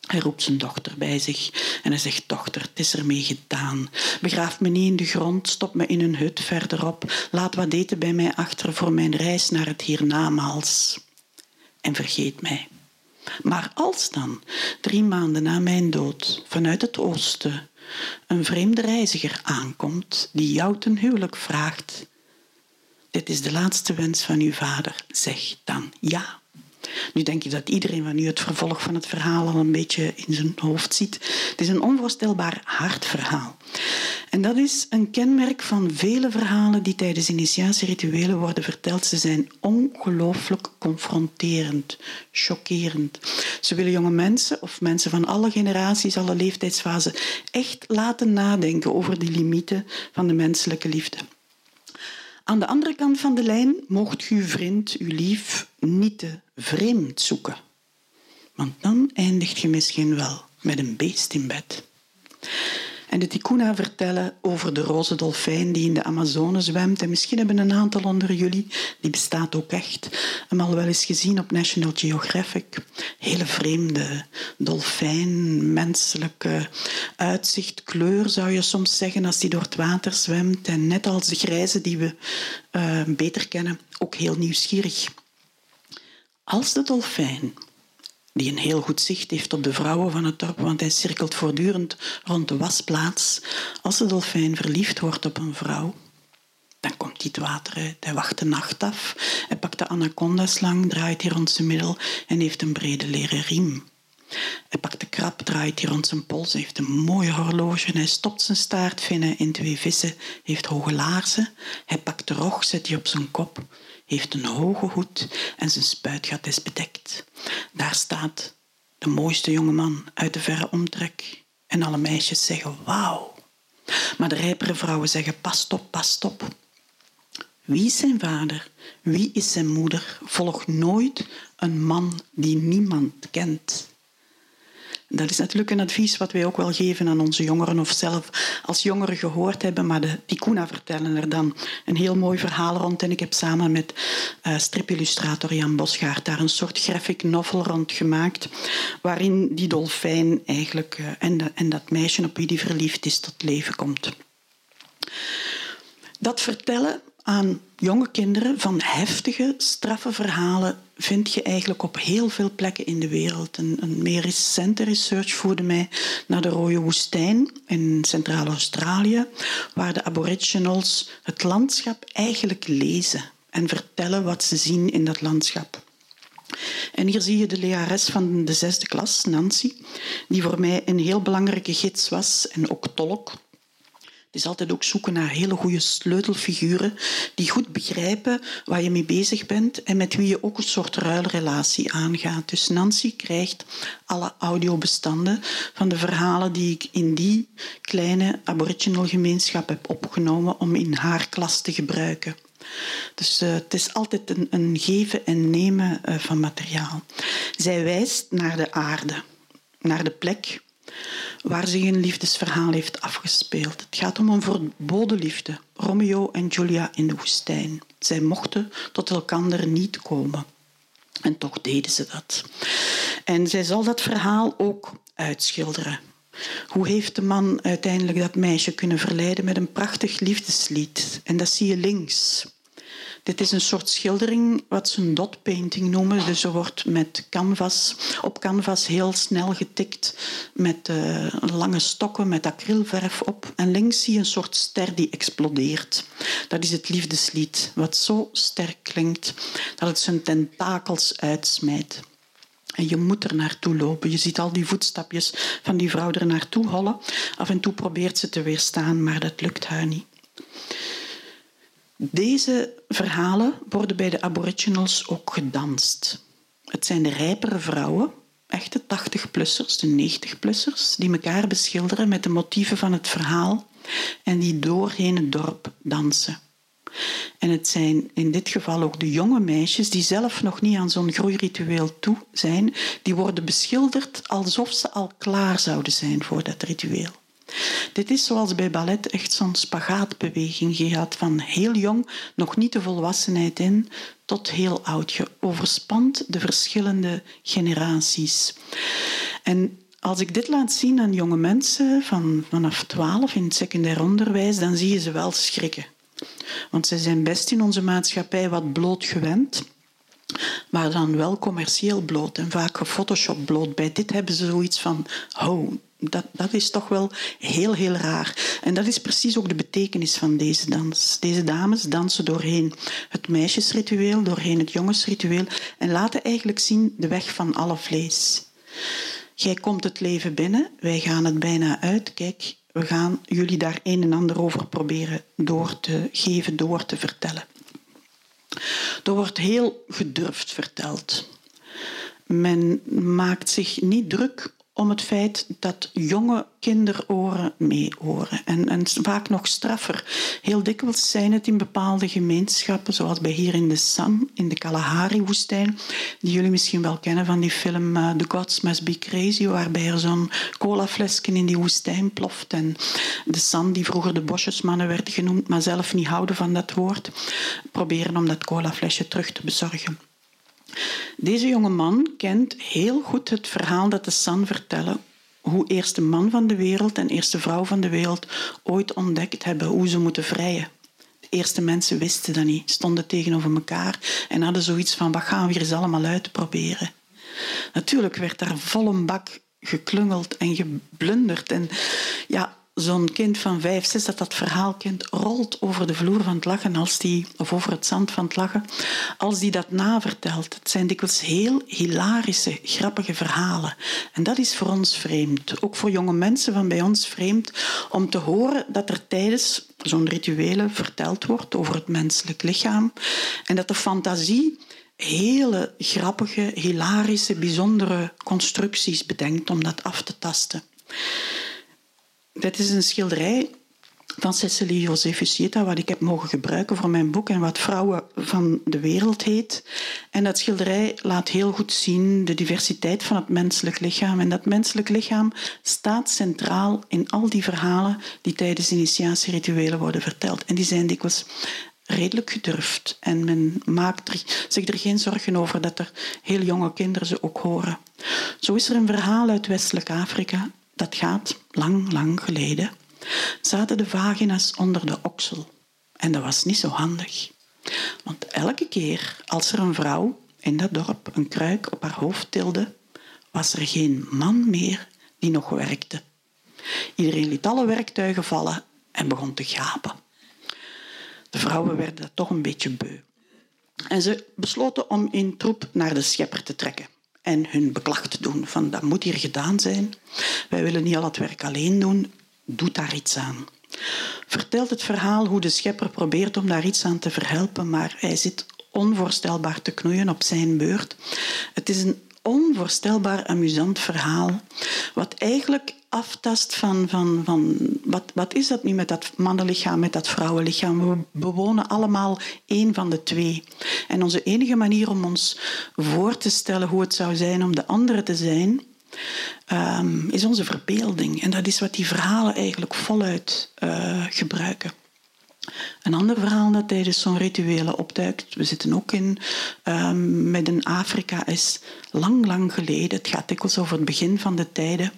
Hij roept zijn dochter bij zich en hij zegt: Dochter, het is ermee gedaan. Begraaf me niet in de grond, stop me in een hut verderop. Laat wat eten bij mij achter voor mijn reis naar het hiernamaals. En vergeet mij. Maar als dan, drie maanden na mijn dood, vanuit het oosten, een vreemde reiziger aankomt die jou ten huwelijk vraagt, dit is de laatste wens van uw vader, zeg dan ja. Nu denk ik dat iedereen van u het vervolg van het verhaal al een beetje in zijn hoofd ziet. Het is een onvoorstelbaar hard verhaal. En dat is een kenmerk van vele verhalen die tijdens initiatierituelen worden verteld. Ze zijn ongelooflijk confronterend, chockerend. Ze willen jonge mensen of mensen van alle generaties, alle leeftijdsfasen echt laten nadenken over de limieten van de menselijke liefde. Aan de andere kant van de lijn mocht uw vriend, uw lief, niet te vreemd zoeken. Want dan eindigt je misschien wel met een beest in bed. En de Tikuna vertellen over de roze dolfijn die in de Amazone zwemt. En misschien hebben een aantal onder jullie, die bestaat ook echt, hem al wel eens gezien op National Geographic. Hele vreemde dolfijn, menselijke uitzicht, kleur zou je soms zeggen als die door het water zwemt. En net als de grijze die we uh, beter kennen, ook heel nieuwsgierig. Als de dolfijn die een heel goed zicht heeft op de vrouwen van het dorp, want hij cirkelt voortdurend rond de wasplaats. Als de dolfijn verliefd wordt op een vrouw, dan komt hij het water uit. Hij wacht de nacht af. Hij pakt de anaconda-slang, draait die rond zijn middel en heeft een brede leren riem. Hij pakt de krab, draait die rond zijn pols, heeft een mooie horloge. Hij stopt zijn staartvinnen in twee vissen, heeft hoge laarzen. Hij pakt de rog, zet die op zijn kop heeft een hoge hoed en zijn spuitgat is bedekt. Daar staat de mooiste jonge man uit de verre omtrek. En alle meisjes zeggen wauw. Maar de rijpere vrouwen zeggen pas op, pas op. Wie is zijn vader? Wie is zijn moeder? Volg nooit een man die niemand kent. Dat is natuurlijk een advies wat wij ook wel geven aan onze jongeren of zelf als jongeren gehoord hebben. Maar de Tikuna vertellen er dan een heel mooi verhaal rond. En ik heb samen met uh, stripillustrator Jan Bosgaard daar een soort graphic novel rond gemaakt. Waarin die dolfijn eigenlijk uh, en, en dat meisje op wie die verliefd is tot leven komt. Dat vertellen aan jonge kinderen van heftige, straffe verhalen vind je eigenlijk op heel veel plekken in de wereld. Een, meer recente research voerde mij naar de Rode Woestijn in Centraal-Australië, waar de aboriginals het landschap eigenlijk lezen en vertellen wat ze zien in dat landschap. En hier zie je de lerares van de zesde klas, Nancy, die voor mij een heel belangrijke gids was en ook tolk is altijd ook zoeken naar hele goede sleutelfiguren die goed begrijpen waar je mee bezig bent en met wie je ook een soort ruilrelatie aangaat. Dus Nancy krijgt alle audiobestanden van de verhalen die ik in die kleine aboriginal gemeenschap heb opgenomen om in haar klas te gebruiken. Dus uh, het is altijd een, een geven en nemen uh, van materiaal. Zij wijst naar de aarde, naar de plek waar zich een liefdesverhaal heeft afgespeeld. Het gaat om een verboden liefde. Romeo en Julia in de woestijn. Zij mochten tot elkander niet komen. En toch deden ze dat. En zij zal dat verhaal ook uitschilderen. Hoe heeft de man uiteindelijk dat meisje kunnen verleiden met een prachtig liefdeslied? En dat zie je links. Dit is een soort schildering wat ze een dot painting noemen. Dus er wordt met canvas, op canvas heel snel getikt met uh, lange stokken met acrylverf op. En links zie je een soort ster die explodeert. Dat is het liefdeslied, wat zo sterk klinkt dat het zijn tentakels uitsmijt. En je moet er naartoe lopen. Je ziet al die voetstapjes van die vrouw er naartoe hollen. Af en toe probeert ze te weerstaan, maar dat lukt haar niet. Deze verhalen worden bij de Aboriginals ook gedanst. Het zijn de rijpere vrouwen, echte 80-plussers, de 90-plussers, die elkaar beschilderen met de motieven van het verhaal en die doorheen het dorp dansen. En het zijn in dit geval ook de jonge meisjes die zelf nog niet aan zo'n groeiritueel toe zijn, die worden beschilderd alsof ze al klaar zouden zijn voor dat ritueel. Dit is zoals bij ballet echt zo'n spagaatbeweging. Je van heel jong, nog niet de volwassenheid in, tot heel oud. Je overspant de verschillende generaties. En als ik dit laat zien aan jonge mensen van vanaf 12 in het secundair onderwijs, dan zie je ze wel schrikken. Want ze zijn best in onze maatschappij wat bloot gewend, maar dan wel commercieel bloot en vaak gefotoshopt bloot. Bij dit hebben ze zoiets van, oh, dat, dat is toch wel heel, heel raar. En dat is precies ook de betekenis van deze dans. Deze dames dansen doorheen het meisjesritueel, doorheen het jongensritueel en laten eigenlijk zien de weg van alle vlees. Jij komt het leven binnen, wij gaan het bijna uit. Kijk, we gaan jullie daar een en ander over proberen door te geven, door te vertellen. Er wordt heel gedurfd verteld. Men maakt zich niet druk om het feit dat jonge kinderoren meeoren. En, en vaak nog straffer. Heel dikwijls zijn het in bepaalde gemeenschappen, zoals bij hier in de San, in de Kalahari-woestijn, die jullie misschien wel kennen van die film uh, The Gods Must Be Crazy, waarbij er zo'n colaflesje in die woestijn ploft. En de San, die vroeger de bosjesmannen werd genoemd, maar zelf niet houden van dat woord, proberen om dat colaflesje terug te bezorgen. Deze jonge man kent heel goed het verhaal dat de San vertellen. Hoe eerste man van de wereld en eerste vrouw van de wereld ooit ontdekt hebben hoe ze moeten vrijen. De eerste mensen wisten dat niet, stonden tegenover elkaar en hadden zoiets van: wat gaan we hier eens allemaal uitproberen? Natuurlijk werd daar vol een bak geklungeld en geblunderd. En ja, zo'n kind van vijf, zes dat dat verhaal kent, rolt over de vloer van het lachen, als die, of over het zand van het lachen, als die dat navertelt. Het zijn dikwijls heel hilarische, grappige verhalen. En dat is voor ons vreemd. Ook voor jonge mensen van bij ons vreemd om te horen dat er tijdens zo'n rituele verteld wordt over het menselijk lichaam en dat de fantasie hele grappige, hilarische, bijzondere constructies bedenkt om dat af te tasten. Dit is een schilderij van Cecilie José Fusieta, wat ik heb mogen gebruiken voor mijn boek en wat Vrouwen van de Wereld heet. En dat schilderij laat heel goed zien de diversiteit van het menselijk lichaam. En dat menselijk lichaam staat centraal in al die verhalen die tijdens initiatierituelen worden verteld. En die zijn dikwijls redelijk gedurfd. En men maakt zich er geen zorgen over dat er heel jonge kinderen ze ook horen. Zo is er een verhaal uit Westelijk Afrika dat gaat lang, lang geleden, zaten de vagina's onder de oksel. En dat was niet zo handig. Want elke keer als er een vrouw in dat dorp een kruik op haar hoofd tilde, was er geen man meer die nog werkte. Iedereen liet alle werktuigen vallen en begon te gapen. De vrouwen werden toch een beetje beu. En ze besloten om in troep naar de schepper te trekken en hun beklag doen. Van dat moet hier gedaan zijn. Wij willen niet al het werk alleen doen. Doe daar iets aan. Vertelt het verhaal hoe de schepper probeert om daar iets aan te verhelpen, maar hij zit onvoorstelbaar te knoeien op zijn beurt. Het is een onvoorstelbaar amusant verhaal, wat eigenlijk aftast van, van, van wat, wat is dat nu met dat mannenlichaam, met dat vrouwenlichaam. We bewonen allemaal één van de twee. En onze enige manier om ons voor te stellen hoe het zou zijn om de andere te zijn, um, is onze verbeelding. En dat is wat die verhalen eigenlijk voluit uh, gebruiken. Een ander verhaal dat tijdens zo'n rituelen opduikt, we zitten ook in um, met een Afrika, is lang, lang geleden. Het gaat dikwijls over het begin van de tijden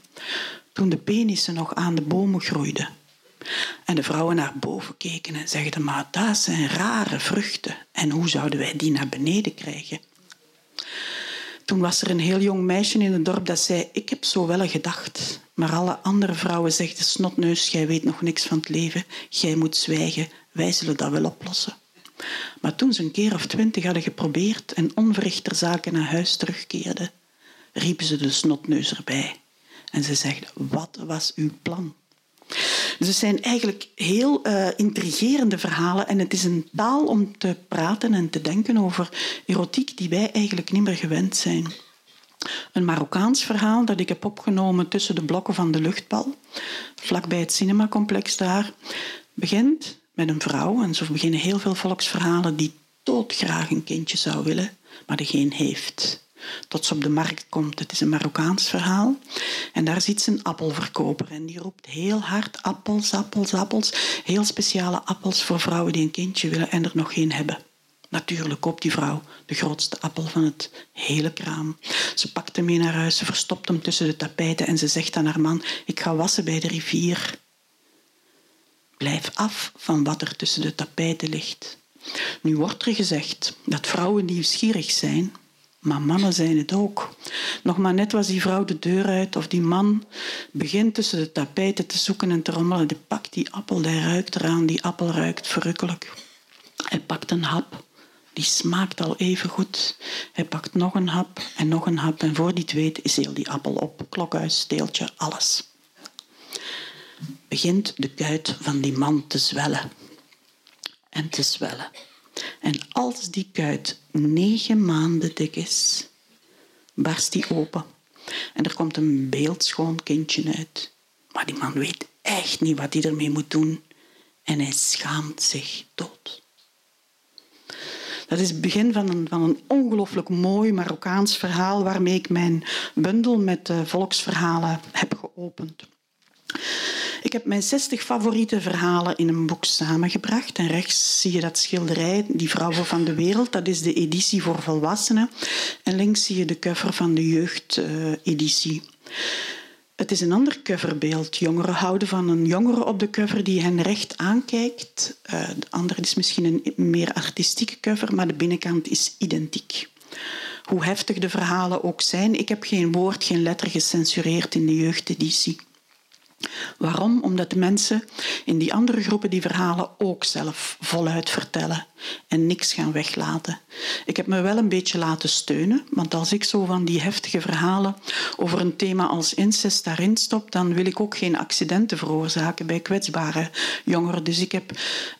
toen de penissen nog aan de bomen groeiden. En de vrouwen naar boven keken en zeiden, maar dat zijn rare vruchten. En hoe zouden wij die naar beneden krijgen? Toen was er een heel jong meisje in het dorp dat zei, ik heb zo wel gedacht. Maar alle andere vrouwen zegden, snotneus, jij weet nog niks van het leven. Jij moet zwijgen, wij zullen dat wel oplossen. Maar toen ze een keer of twintig hadden geprobeerd en onverrichter zaken naar huis terugkeerden, riepen ze de snotneus erbij. En ze zegt, wat was uw plan? Dus het zijn eigenlijk heel uh, intrigerende verhalen en het is een taal om te praten en te denken over erotiek die wij eigenlijk niet meer gewend zijn. Een Marokkaans verhaal dat ik heb opgenomen tussen de blokken van de luchtbal, vlakbij het cinemacomplex daar, begint met een vrouw, en zo beginnen heel veel volksverhalen, die doodgraag een kindje zou willen, maar die geen heeft. Tot ze op de markt komt. Het is een Marokkaans verhaal. En daar zit een appelverkoper en die roept heel hard appels, appels, appels. Heel speciale appels voor vrouwen die een kindje willen en er nog geen hebben. Natuurlijk koopt die vrouw de grootste appel van het hele kraam. Ze pakt hem mee naar huis, ze verstopt hem tussen de tapijten en ze zegt aan haar man: Ik ga wassen bij de rivier. Blijf af van wat er tussen de tapijten ligt. Nu wordt er gezegd dat vrouwen nieuwsgierig zijn, maar mannen zijn het ook. Nog maar net was die vrouw de deur uit of die man begint tussen de tapijten te zoeken en te rommelen. Die pakt die appel, hij ruikt eraan, die appel ruikt verrukkelijk. Hij pakt een hap, die smaakt al even goed. Hij pakt nog een hap en nog een hap en voor die het weet is heel die appel op. Klokhuis, steeltje, alles. Begint de kuit van die man te zwellen en te zwellen. En als die kuit negen maanden dik is, barst die open. En er komt een beeldschoon kindje uit. Maar die man weet echt niet wat hij ermee moet doen. En hij schaamt zich dood. Dat is het begin van een, van een ongelooflijk mooi Marokkaans verhaal waarmee ik mijn bundel met volksverhalen heb geopend. Ik heb mijn 60 favoriete verhalen in een boek samengebracht. En rechts zie je dat schilderij, Die Vrouwen van de Wereld. Dat is de editie voor volwassenen. En links zie je de cover van de jeugdeditie. Het is een ander coverbeeld. Jongeren houden van een jongere op de cover die hen recht aankijkt. Uh, de andere is misschien een meer artistieke cover, maar de binnenkant is identiek. Hoe heftig de verhalen ook zijn, ik heb geen woord, geen letter gecensureerd in de jeugdeditie. Waarom? Omdat de mensen in die andere groepen die verhalen ook zelf voluit vertellen en niks gaan weglaten. Ik heb me wel een beetje laten steunen, want als ik zo van die heftige verhalen over een thema als incest daarin stop, dan wil ik ook geen accidenten veroorzaken bij kwetsbare jongeren. Dus ik heb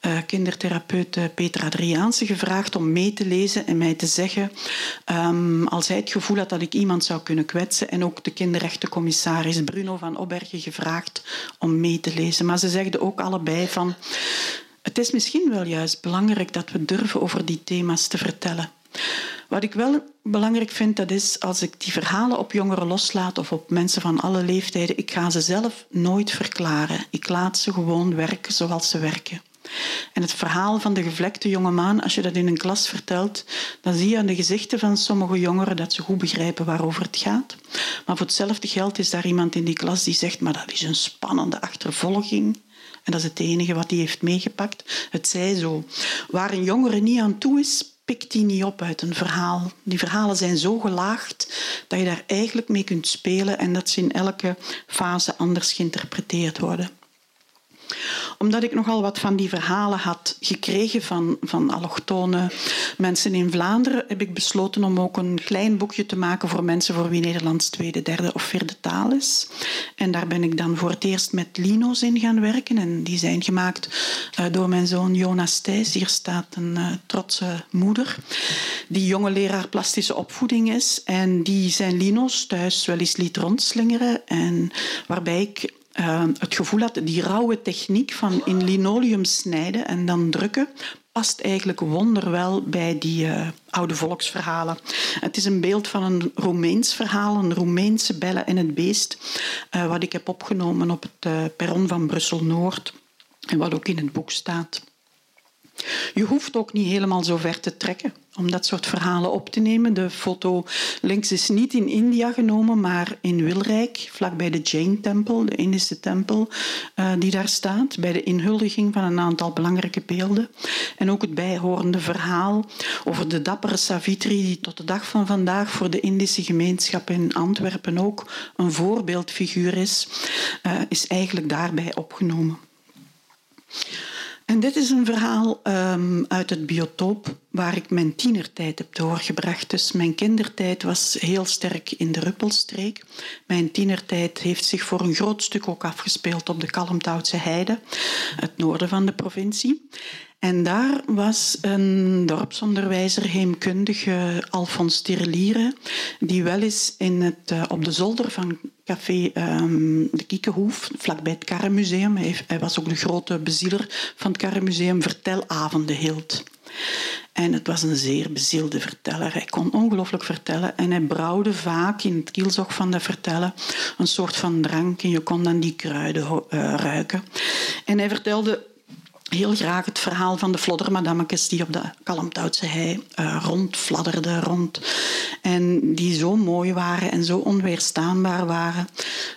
uh, kindertherapeut Peter Adriaanse gevraagd om mee te lezen en mij te zeggen, um, als hij het gevoel had dat ik iemand zou kunnen kwetsen, en ook de kinderrechtencommissaris Bruno van Obbergen gevraagd om mee te lezen. Maar ze zegden ook allebei van het is misschien wel juist belangrijk dat we durven over die thema's te vertellen. Wat ik wel belangrijk vind, dat is als ik die verhalen op jongeren loslaat of op mensen van alle leeftijden, ik ga ze zelf nooit verklaren. Ik laat ze gewoon werken zoals ze werken. En het verhaal van de gevlekte jonge maan, als je dat in een klas vertelt, dan zie je aan de gezichten van sommige jongeren dat ze goed begrijpen waarover het gaat. Maar voor hetzelfde geld is daar iemand in die klas die zegt, maar dat is een spannende achtervolging. En dat is het enige wat hij heeft meegepakt. Het zij zo. Waar een jongere niet aan toe is, pikt hij niet op uit een verhaal. Die verhalen zijn zo gelaagd dat je daar eigenlijk mee kunt spelen en dat ze in elke fase anders geïnterpreteerd worden omdat ik nogal wat van die verhalen had gekregen van, van allochtone mensen in Vlaanderen, heb ik besloten om ook een klein boekje te maken voor mensen voor wie Nederlands tweede, derde of vierde taal is. En daar ben ik dan voor het eerst met lino's in gaan werken. En die zijn gemaakt uh, door mijn zoon Jonas Thijs. Hier staat een uh, trotse moeder, die jonge leraar plastische opvoeding is. En die zijn lino's thuis wel eens liet rondslingeren. En waarbij ik uh, het gevoel had, die rauwe techniek van in linoleum snijden en dan drukken, past eigenlijk wonderwel bij die uh, oude volksverhalen. Het is een beeld van een Roemeens verhaal, een Roemeense bellen en het beest, uh, wat ik heb opgenomen op het perron van Brussel-Noord en wat ook in het boek staat. Je hoeft ook niet helemaal zo ver te trekken om dat soort verhalen op te nemen. De foto links is niet in India genomen, maar in Wilrijk, vlakbij de Jain-tempel, de Indische tempel uh, die daar staat, bij de inhuldiging van een aantal belangrijke beelden. En ook het bijhorende verhaal over de dappere Savitri, die tot de dag van vandaag voor de Indische gemeenschap in Antwerpen ook een voorbeeldfiguur is, uh, is eigenlijk daarbij opgenomen. En dit is een verhaal um, uit het biotoop waar ik mijn tienertijd heb doorgebracht. Dus mijn kindertijd was heel sterk in de Ruppelstreek. Mijn tienertijd heeft zich voor een groot stuk ook afgespeeld op de Kalmthoutse Heide, het noorden van de provincie. En daar was een dorpsonderwijzer, heemkundige Alfons Tireliere, die wel eens in het, uh, op de zolder van café um, De Kiekenhoef, vlakbij het Karrenmuseum, hij, hij was ook de grote bezieler van het Karrenmuseum, vertelavonden hield. En het was een zeer bezielde verteller. Hij kon ongelooflijk vertellen en hij brouwde vaak in het kielzog van dat vertellen een soort van drank en je kon dan die kruiden uh, ruiken. En hij vertelde heel graag het verhaal van de floddermadammetjes die op de Kalmthoutse hei uh, rondfladderden rond. En die zo mooi waren en zo onweerstaanbaar waren,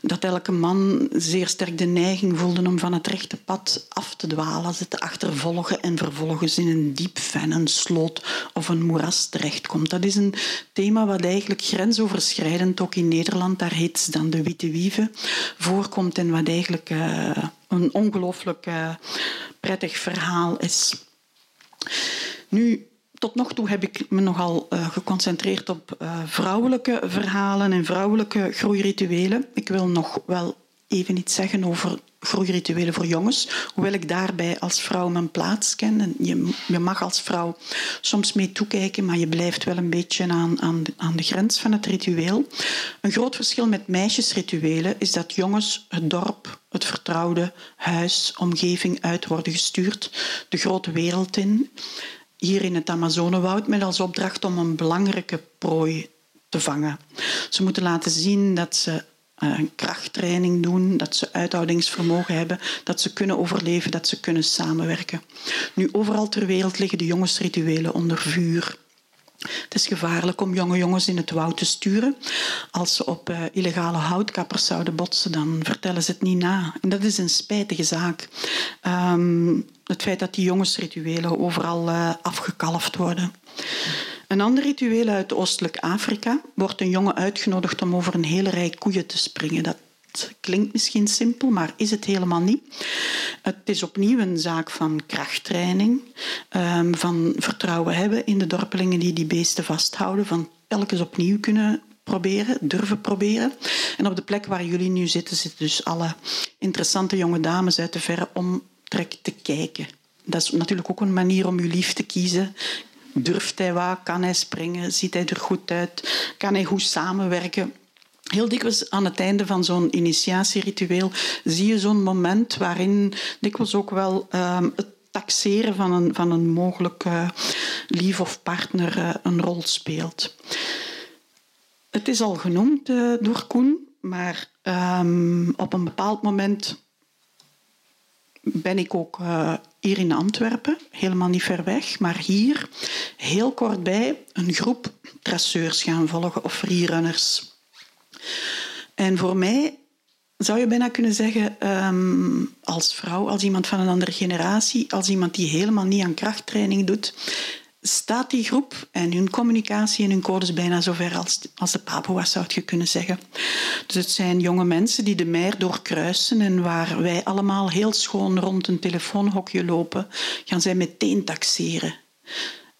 dat elke man zeer sterk de neiging voelde om van het rechte pad af te dwalen, ze te achtervolgen en vervolgens in een diep ven, een sloot of een moeras terechtkomt. Dat is een thema wat eigenlijk grensoverschrijdend ook in Nederland, daar heet dan de witte wieven, voorkomt en wat eigenlijk... Uh, een ongelooflijk prettig verhaal is. Nu, tot nog toe heb ik me nogal uh, geconcentreerd op uh, vrouwelijke verhalen en vrouwelijke groeirituelen. Ik wil nog wel even iets zeggen over groeirituelen voor jongens. Hoewel ik daarbij als vrouw mijn plaats ken. En je, je mag als vrouw soms mee toekijken, maar je blijft wel een beetje aan, aan, aan de grens van het ritueel. Een groot verschil met meisjesrituelen is dat jongens het dorp, het vertrouwde huis, omgeving uit worden gestuurd, de grote wereld in. Hier in het Amazonewoud met als opdracht om een belangrijke prooi te vangen. Ze moeten laten zien dat ze eh, krachttraining doen, dat ze uithoudingsvermogen hebben, dat ze kunnen overleven, dat ze kunnen samenwerken. Nu, overal ter wereld liggen de jongensrituelen onder vuur. Het is gevaarlijk om jonge jongens in het woud te sturen. Als ze op uh, illegale houtkappers zouden botsen, dan vertellen ze het niet na. En dat is een spijtige zaak. Um, het feit dat die jongensrituelen overal uh, afgekalfd worden. Een ander ritueel uit Oostelijk Afrika wordt een jongen uitgenodigd om over een hele rij koeien te springen. Dat klinkt misschien simpel, maar is het helemaal niet. Het is opnieuw een zaak van krachttraining, ehm, van vertrouwen hebben in de dorpelingen die die beesten vasthouden, van telkens opnieuw kunnen proberen, durven proberen. En op de plek waar jullie nu zitten, zitten dus alle interessante jonge dames uit de verre omtrek te kijken. Dat is natuurlijk ook een manier om je lief te kiezen. Durft hij wat? Kan hij springen? Ziet hij er goed uit? Kan hij goed samenwerken? Heel dikwijls aan het einde van zo'n initiatieritueel zie je zo'n moment waarin dikwijls ook wel uh, het taxeren van een, van een mogelijk uh, lief of partner uh, een rol speelt. Het is al genoemd uh, door Koen, maar um, op een bepaald moment ben ik ook hier in Antwerpen, helemaal niet ver weg, maar hier, heel kort bij, een groep traceurs gaan volgen of freerunners. En voor mij zou je bijna kunnen zeggen, um, als vrouw, als iemand van een andere generatie, als iemand die helemaal niet aan krachttraining doet, staat die groep en hun communicatie en hun codes bijna zover als, als de Papua's, zou je kunnen zeggen. Dus het zijn jonge mensen die de meer doorkruisen en waar wij allemaal heel schoon rond een telefoonhokje lopen, gaan zij meteen taxeren.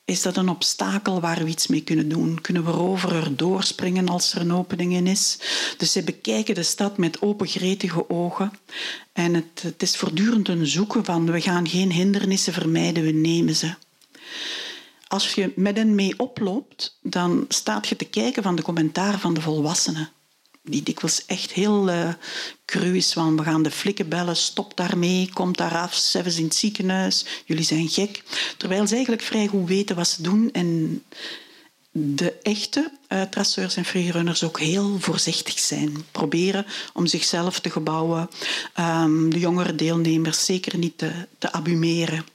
Is dat een obstakel waar we iets mee kunnen doen? Kunnen we erover er doorspringen als er een opening in is? Dus ze bekijken de stad met opengretige ogen. En het, het is voortdurend een zoeken van we gaan geen hindernissen vermijden, we nemen ze als je met hen mee oploopt, dan staat je te kijken van de commentaar van de volwassenen. Die dikwijls echt heel uh, cru is, van we gaan de flikken bellen, stop daarmee, kom daar af, zelfs in het ziekenhuis, jullie zijn gek. Terwijl ze eigenlijk vrij goed weten wat ze doen en de echte uh, traceurs en freerunners ook heel voorzichtig zijn. Proberen om zichzelf te gebouwen, um, de jongere deelnemers zeker niet te, te abumeren.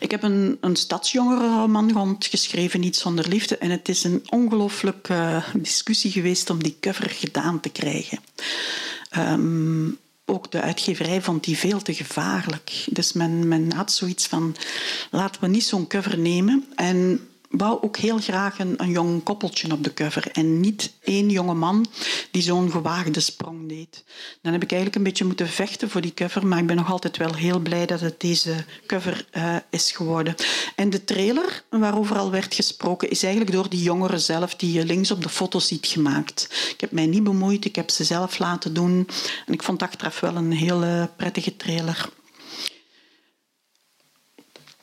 Ik heb een, een stadsjongerenroman geschreven, Niet zonder liefde. En het is een ongelooflijke uh, discussie geweest om die cover gedaan te krijgen. Um, ook de uitgeverij vond die veel te gevaarlijk. Dus men, men had zoiets van, laten we niet zo'n cover nemen. En wou ook heel graag een, een jong koppeltje op de cover. En niet één jonge man die zo'n gewaagde sprong deed. Dan heb ik eigenlijk een beetje moeten vechten voor die cover, maar ik ben nog altijd wel heel blij dat het deze cover uh, is geworden. En de trailer waarover al werd gesproken is eigenlijk door die jongeren zelf die je links op de foto ziet gemaakt. Ik heb mij niet bemoeid, ik heb ze zelf laten doen en ik vond achteraf wel een hele prettige trailer.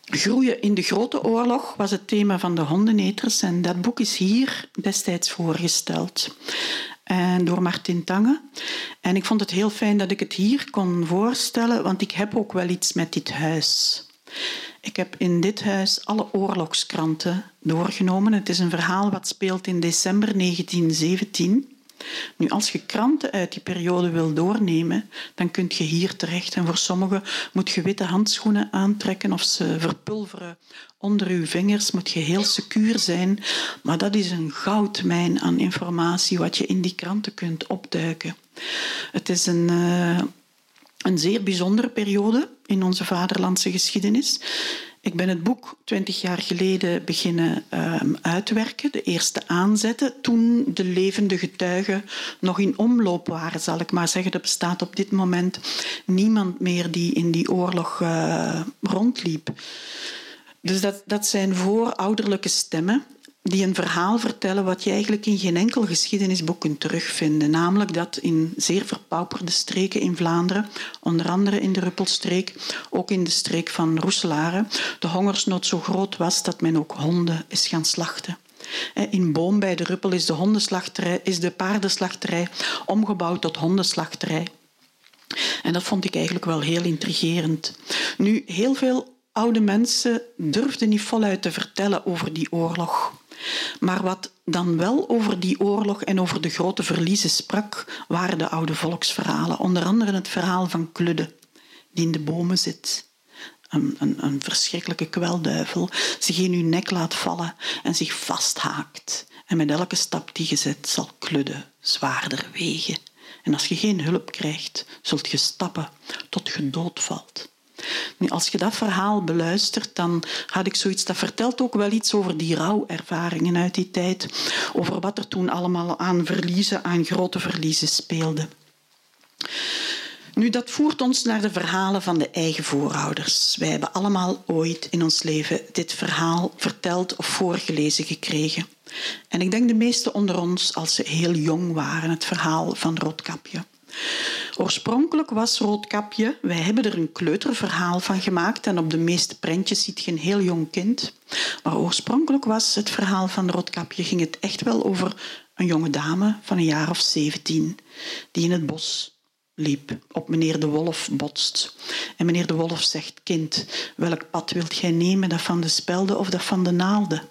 Groeien in de Grote Oorlog was het thema van de hondeneters en dat boek is hier destijds voorgesteld en door Martin Tange. En ik vond het heel fijn dat ik het hier kon voorstellen, want ik heb ook wel iets met dit huis. Ik heb in dit huis alle oorlogskranten doorgenomen. Het is een verhaal wat speelt in december 1917. Nu, als je kranten uit die periode wil doornemen, dan kun je hier terecht. En voor sommigen moet je witte handschoenen aantrekken of ze verpulveren onder je vingers. Moet je heel secuur zijn. Maar dat is een goudmijn aan informatie wat je in die kranten kunt opduiken. Het is een, uh, een zeer bijzondere periode in onze vaderlandse geschiedenis. Ik ben het boek twintig jaar geleden beginnen um, uitwerken, de eerste aanzetten, toen de levende getuigen nog in omloop waren, zal ik maar zeggen. Er bestaat op dit moment niemand meer die in die oorlog uh, rondliep. Dus dat, dat zijn voorouderlijke stemmen die een verhaal vertellen wat je eigenlijk in geen enkel geschiedenisboek kunt terugvinden. Namelijk dat in zeer verpauperde streken in Vlaanderen, onder andere in de Ruppelstreek, ook in de streek van Roeselare, de hongersnood zo groot was dat men ook honden is gaan slachten. In Boom bij de Ruppel is de, hondenslachterij, is de paardenslachterij omgebouwd tot hondenslachterij. En dat vond ik eigenlijk wel heel intrigerend. Nu, heel veel oude mensen durfden niet voluit te vertellen over die oorlog. Maar wat dan wel over die oorlog en over de grote verliezen sprak, waren de oude volksverhalen. Onder andere het verhaal van Kludde, die in de bomen zit. Een, een, een verschrikkelijke kwelduivel zich in uw nek laat vallen en zich vasthaakt. En met elke stap die je zet zal Kludde zwaarder wegen. En als je geen hulp krijgt, zult je stappen tot je doodvalt. Nu, als je dat verhaal beluistert, dan had ik zoiets, dat vertelt ook wel iets over die rouwervaringen uit die tijd, over wat er toen allemaal aan verliezen, aan grote verliezen speelde. Nu, dat voert ons naar de verhalen van de eigen voorouders. Wij hebben allemaal ooit in ons leven dit verhaal verteld of voorgelezen gekregen. En ik denk de meesten onder ons als ze heel jong waren, het verhaal van Roodkapje. Oorspronkelijk was Roodkapje, wij hebben er een kleuterverhaal van gemaakt en op de meeste prentjes ziet je een heel jong kind. Maar oorspronkelijk was het verhaal van Roodkapje, ging het echt wel over een jonge dame van een jaar of zeventien die in het bos liep, op meneer de Wolf botst. En meneer de Wolf zegt, kind, welk pad wilt gij nemen, dat van de spelden of dat van de naalden?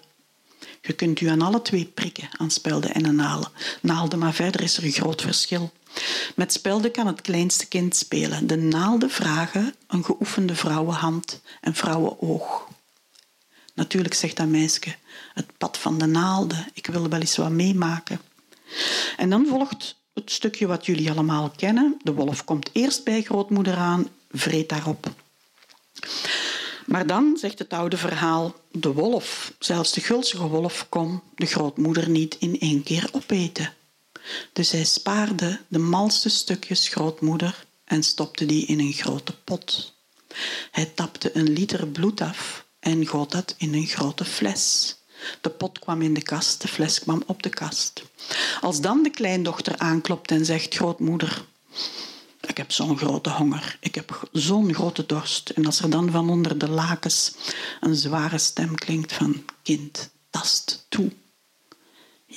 Je kunt u aan alle twee prikken, aan spelden en aan naalden, maar verder is er een groot verschil. Met spelden kan het kleinste kind spelen. De naalden vragen een geoefende vrouwenhand en vrouwenoog. Natuurlijk zegt dat meisje, het pad van de naalden, ik wil wel eens wat meemaken. En dan volgt het stukje wat jullie allemaal kennen. De wolf komt eerst bij grootmoeder aan, vreet daarop. Maar dan, zegt het oude verhaal, de wolf, zelfs de gulzige wolf, kon de grootmoeder niet in één keer opeten. Dus hij spaarde de malste stukjes grootmoeder en stopte die in een grote pot. Hij tapte een liter bloed af en goot dat in een grote fles. De pot kwam in de kast, de fles kwam op de kast. Als dan de kleindochter aanklopt en zegt: Grootmoeder, ik heb zo'n grote honger, ik heb zo'n grote dorst. En als er dan van onder de lakens een zware stem klinkt van: Kind, tast toe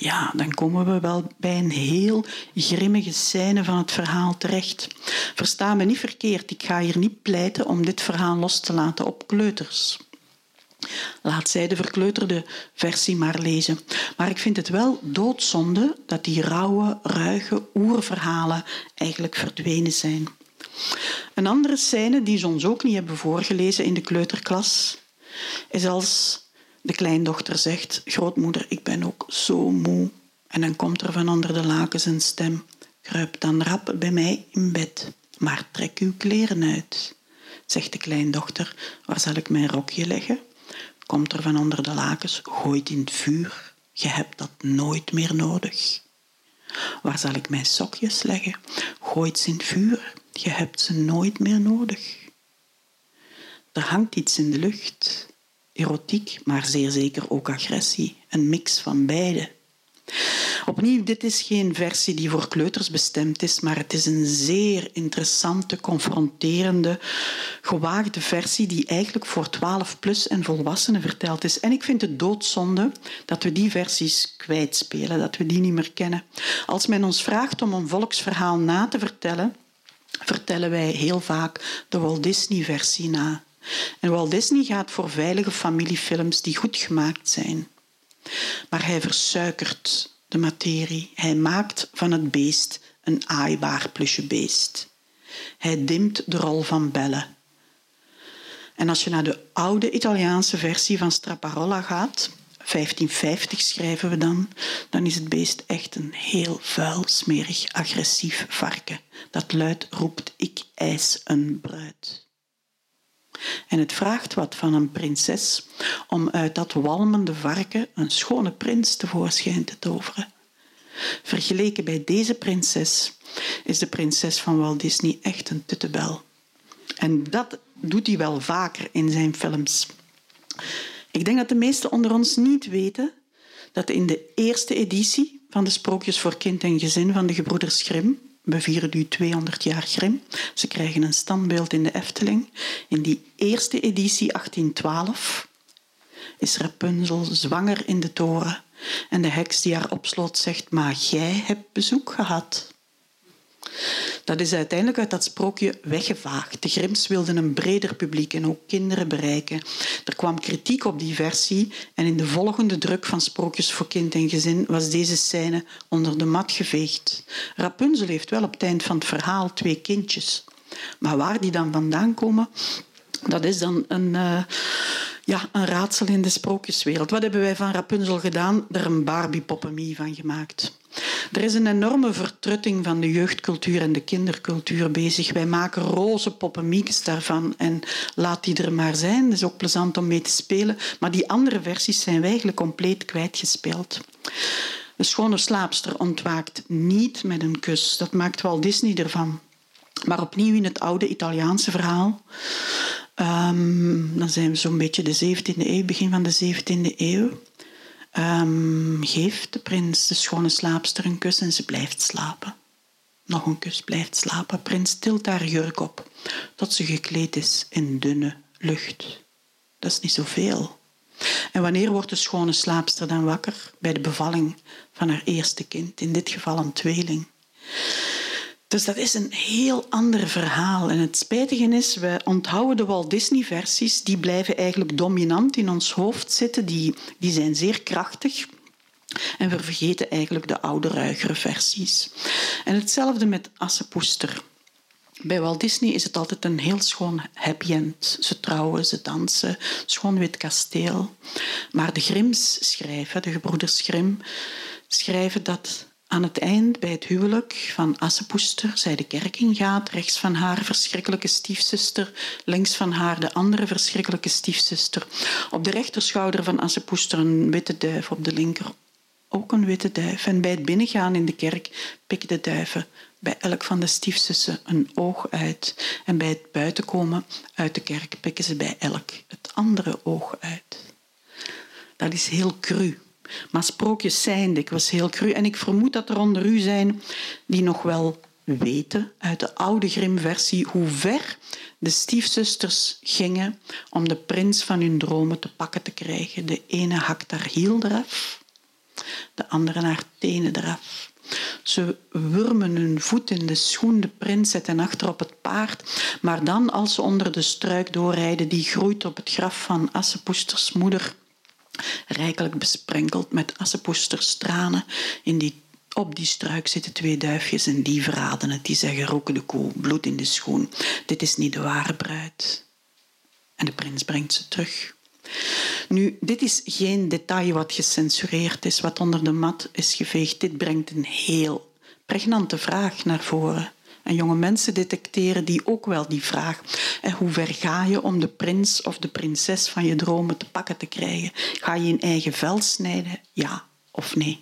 ja, dan komen we wel bij een heel grimmige scène van het verhaal terecht. Versta me niet verkeerd, ik ga hier niet pleiten om dit verhaal los te laten op kleuters. Laat zij de verkleuterde versie maar lezen. Maar ik vind het wel doodzonde dat die rauwe, ruige oerverhalen eigenlijk verdwenen zijn. Een andere scène die ze ons ook niet hebben voorgelezen in de kleuterklas is als de kleindochter zegt, grootmoeder, ik ben ook zo moe. En dan komt er van onder de lakens een stem, kruip dan rap bij mij in bed, maar trek uw kleren uit. Zegt de kleindochter, waar zal ik mijn rokje leggen? Komt er van onder de lakens, gooit in het vuur, je hebt dat nooit meer nodig. Waar zal ik mijn sokjes leggen? Gooi ze in het vuur, je hebt ze nooit meer nodig. Er hangt iets in de lucht. Erotiek, maar zeer zeker ook agressie. Een mix van beide. Opnieuw, dit is geen versie die voor kleuters bestemd is, maar het is een zeer interessante, confronterende, gewaagde versie die eigenlijk voor 12 plus en volwassenen verteld is. En ik vind het doodzonde dat we die versies kwijtspelen, dat we die niet meer kennen. Als men ons vraagt om een volksverhaal na te vertellen, vertellen wij heel vaak de Walt Disney-versie na. En Walt Disney gaat voor veilige familiefilms die goed gemaakt zijn. Maar hij versuikert de materie. Hij maakt van het beest een aaibaar plusje beest. Hij dimt de rol van Belle. En als je naar de oude Italiaanse versie van Straparola gaat, 1550 schrijven we dan, dan is het beest echt een heel vuil, smerig, agressief varken. Dat luid roept, ik eis een bruid. En het vraagt wat van een prinses om uit dat walmende varken een schone prins tevoorschijn te toveren. Vergeleken bij deze prinses is de prinses van Walt Disney echt een tuttebel. En dat doet hij wel vaker in zijn films. Ik denk dat de meesten onder ons niet weten dat in de eerste editie van de Sprookjes voor Kind en Gezin van de gebroeders Grimm we vieren nu 200 jaar Grim. Ze krijgen een standbeeld in de Efteling. In die eerste editie, 1812, is Rapunzel zwanger in de toren. En de heks die haar opsloot zegt, maar jij hebt bezoek gehad. Dat is uiteindelijk uit dat sprookje weggevaagd. De Grims wilden een breder publiek en ook kinderen bereiken. Er kwam kritiek op die versie en in de volgende druk van Sprookjes voor kind en gezin was deze scène onder de mat geveegd. Rapunzel heeft wel op het eind van het verhaal twee kindjes. Maar waar die dan vandaan komen, dat is dan een, uh, ja, een raadsel in de sprookjeswereld. Wat hebben wij van Rapunzel gedaan? Er een Barbie-poppemie van gemaakt. Er is een enorme vertrutting van de jeugdcultuur en de kindercultuur bezig. Wij maken roze poppenmiekes daarvan en laat die er maar zijn. Het is ook plezant om mee te spelen. Maar die andere versies zijn wij eigenlijk compleet kwijtgespeeld. De schone slaapster ontwaakt niet met een kus. Dat maakt Walt Disney ervan. Maar opnieuw in het oude Italiaanse verhaal. Um, dan zijn we zo'n beetje de 17e eeuw, begin van de 17e eeuw. Um, geeft de prins de schone slaapster een kus en ze blijft slapen. Nog een kus, blijft slapen. Prins tilt haar jurk op, tot ze gekleed is in dunne lucht. Dat is niet zoveel. En wanneer wordt de schone slaapster dan wakker? Bij de bevalling van haar eerste kind, in dit geval een tweeling. Dus dat is een heel ander verhaal. En het spijtige is, we onthouden de Walt Disney-versies, die blijven eigenlijk dominant in ons hoofd zitten, die, die zijn zeer krachtig. En we vergeten eigenlijk de oude, ruigere versies. En hetzelfde met Assepoester. Bij Walt Disney is het altijd een heel schoon happy end. Ze trouwen, ze dansen, schoon wit kasteel. Maar de Grims schrijven, de gebroeders Grim, schrijven dat aan het eind, bij het huwelijk van Assepoester, zij de kerk ingaat, rechts van haar verschrikkelijke stiefzuster, links van haar de andere verschrikkelijke stiefzuster. Op de rechterschouder van Assepoester een witte duif, op de linker ook een witte duif. En bij het binnengaan in de kerk pikken de duiven bij elk van de stiefzussen een oog uit. En bij het buitenkomen uit de kerk pikken ze bij elk het andere oog uit. Dat is heel cru. Maar sprookjes zijn dikwijls heel cru. En ik vermoed dat er onder u zijn die nog wel weten uit de oude Grimm-versie hoe ver de stiefzusters gingen om de prins van hun dromen te pakken te krijgen. De ene hakt haar hiel eraf, de andere haar tenen eraf. Ze wurmen hun voet in de schoen, de prins zetten achter op het paard. Maar dan, als ze onder de struik doorrijden, die groeit op het graf van Assepoesters moeder, rijkelijk besprenkeld met assepoesters tranen. In die, op die struik zitten twee duifjes en die verraden het. Die zeggen, roken de koe, bloed in de schoen. Dit is niet de ware bruid. En de prins brengt ze terug. Nu, dit is geen detail wat gecensureerd is, wat onder de mat is geveegd. Dit brengt een heel pregnante vraag naar voren. En jonge mensen detecteren die ook wel die vraag. En hoe ver ga je om de prins of de prinses van je dromen te pakken te krijgen? Ga je in eigen vel snijden? Ja of nee?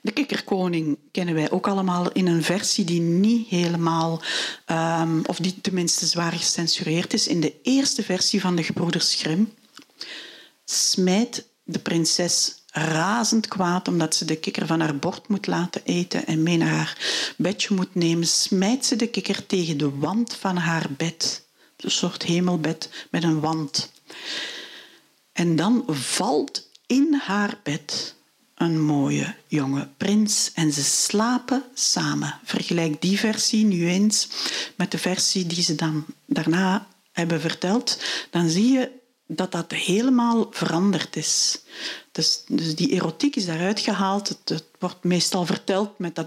De Kikkerkoning kennen wij ook allemaal in een versie die niet helemaal, um, of die tenminste zwaar gecensureerd is. In de eerste versie van de Gebroeders Grimm smijt de prinses razend kwaad omdat ze de kikker van haar bord moet laten eten en mee naar haar bedje moet nemen, smijt ze de kikker tegen de wand van haar bed. Een soort hemelbed met een wand. En dan valt in haar bed een mooie jonge prins en ze slapen samen. Vergelijk die versie nu eens met de versie die ze dan daarna hebben verteld. Dan zie je dat dat helemaal veranderd is. Dus, dus die erotiek is daaruit gehaald. Het, wordt meestal verteld met dat,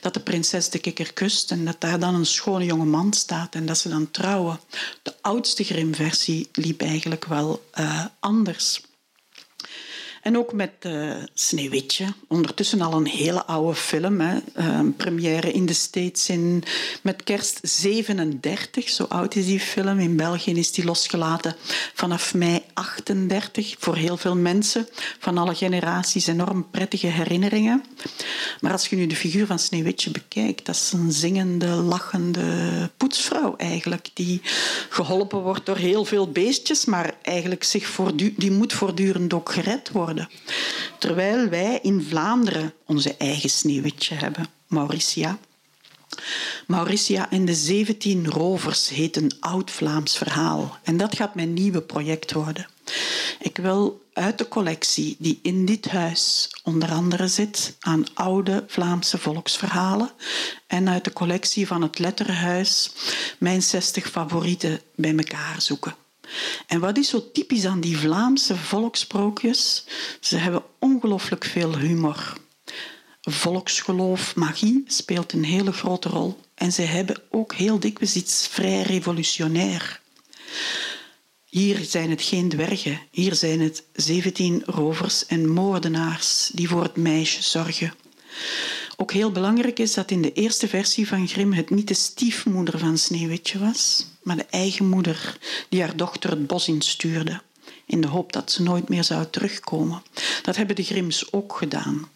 dat de prinses de kikker kust en dat daar dan een schone jonge man staat en dat ze dan trouwen. De oudste Grimm-versie liep eigenlijk wel uh, anders. En ook met uh, Sneeuwwitje, ondertussen al een hele oude film. Hè. Uh, première in de States in, met kerst 37, zo oud is die film. In België is die losgelaten vanaf mei 38. Voor heel veel mensen van alle generaties enorm prettige herinneringen. Maar als je nu de figuur van Sneeuwwitje bekijkt, dat is een zingende, lachende poetsvrouw eigenlijk. Die geholpen wordt door heel veel beestjes, maar eigenlijk zich die moet voortdurend ook gered worden. Terwijl wij in Vlaanderen onze eigen sneeuwwitje hebben, Mauricia. Mauricia en de 17 rovers heet een oud-Vlaams verhaal. En dat gaat mijn nieuwe project worden. Ik wil uit de collectie die in dit huis onder andere zit aan oude Vlaamse volksverhalen en uit de collectie van het Letterhuis mijn 60 favorieten bij elkaar zoeken. En wat is zo typisch aan die Vlaamse volkssprookjes? Ze hebben ongelooflijk veel humor. Volksgeloof, magie speelt een hele grote rol. En ze hebben ook heel dikwijls iets vrij revolutionair. Hier zijn het geen dwergen, hier zijn het 17 rovers en moordenaars die voor het meisje zorgen. Ook heel belangrijk is dat in de eerste versie van Grimm het niet de stiefmoeder van Sneeuwwitje was, maar de eigen moeder die haar dochter het bos instuurde, in de hoop dat ze nooit meer zou terugkomen. Dat hebben de Grims ook gedaan.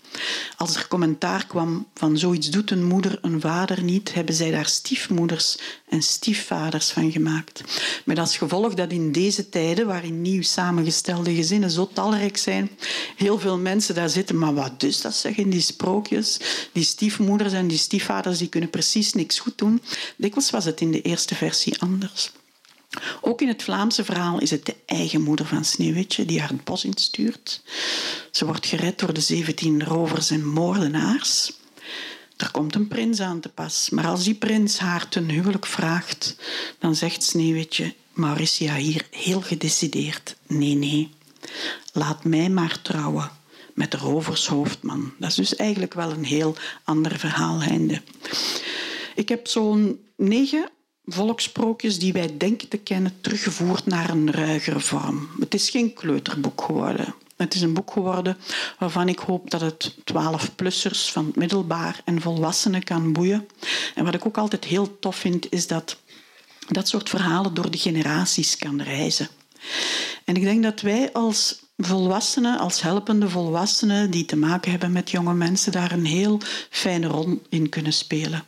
Als er commentaar kwam van zoiets doet een moeder een vader niet, hebben zij daar stiefmoeders en stiefvaders van gemaakt. Met als gevolg dat in deze tijden, waarin nieuw samengestelde gezinnen zo talrijk zijn, heel veel mensen daar zitten. Maar wat dus dat zeggen die sprookjes? Die stiefmoeders en die stiefvaders die kunnen precies niks goed doen. Dikwijls was het in de eerste versie anders. Ook in het Vlaamse verhaal is het de eigen moeder van Sneeuwwitje die haar het bos instuurt. Ze wordt gered door de 17 rovers en moordenaars. Er komt een prins aan te pas, maar als die prins haar ten huwelijk vraagt, dan zegt Sneeuwwitje, Mauricia hier heel gedecideerd, nee, nee, laat mij maar trouwen met de rovershoofdman. Dat is dus eigenlijk wel een heel ander verhaal. Ik heb zo'n negen volkssprookjes die wij denken te kennen teruggevoerd naar een ruigere vorm. Het is geen kleuterboek geworden. Het is een boek geworden waarvan ik hoop dat het 12-plussers van middelbaar en volwassenen kan boeien. En wat ik ook altijd heel tof vind, is dat dat soort verhalen door de generaties kan reizen. En ik denk dat wij als volwassenen, als helpende volwassenen die te maken hebben met jonge mensen, daar een heel fijne rol in kunnen spelen.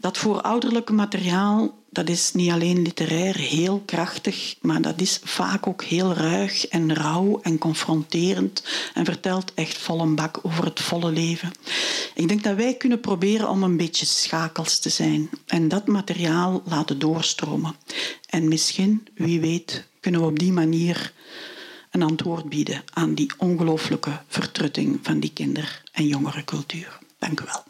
Dat voorouderlijke materiaal dat is niet alleen literair heel krachtig, maar dat is vaak ook heel ruig en rauw en confronterend en vertelt echt vol een bak over het volle leven. Ik denk dat wij kunnen proberen om een beetje schakels te zijn en dat materiaal laten doorstromen. En misschien, wie weet, kunnen we op die manier een antwoord bieden aan die ongelooflijke vertrutting van die kinder- en jongerencultuur. Dank u wel.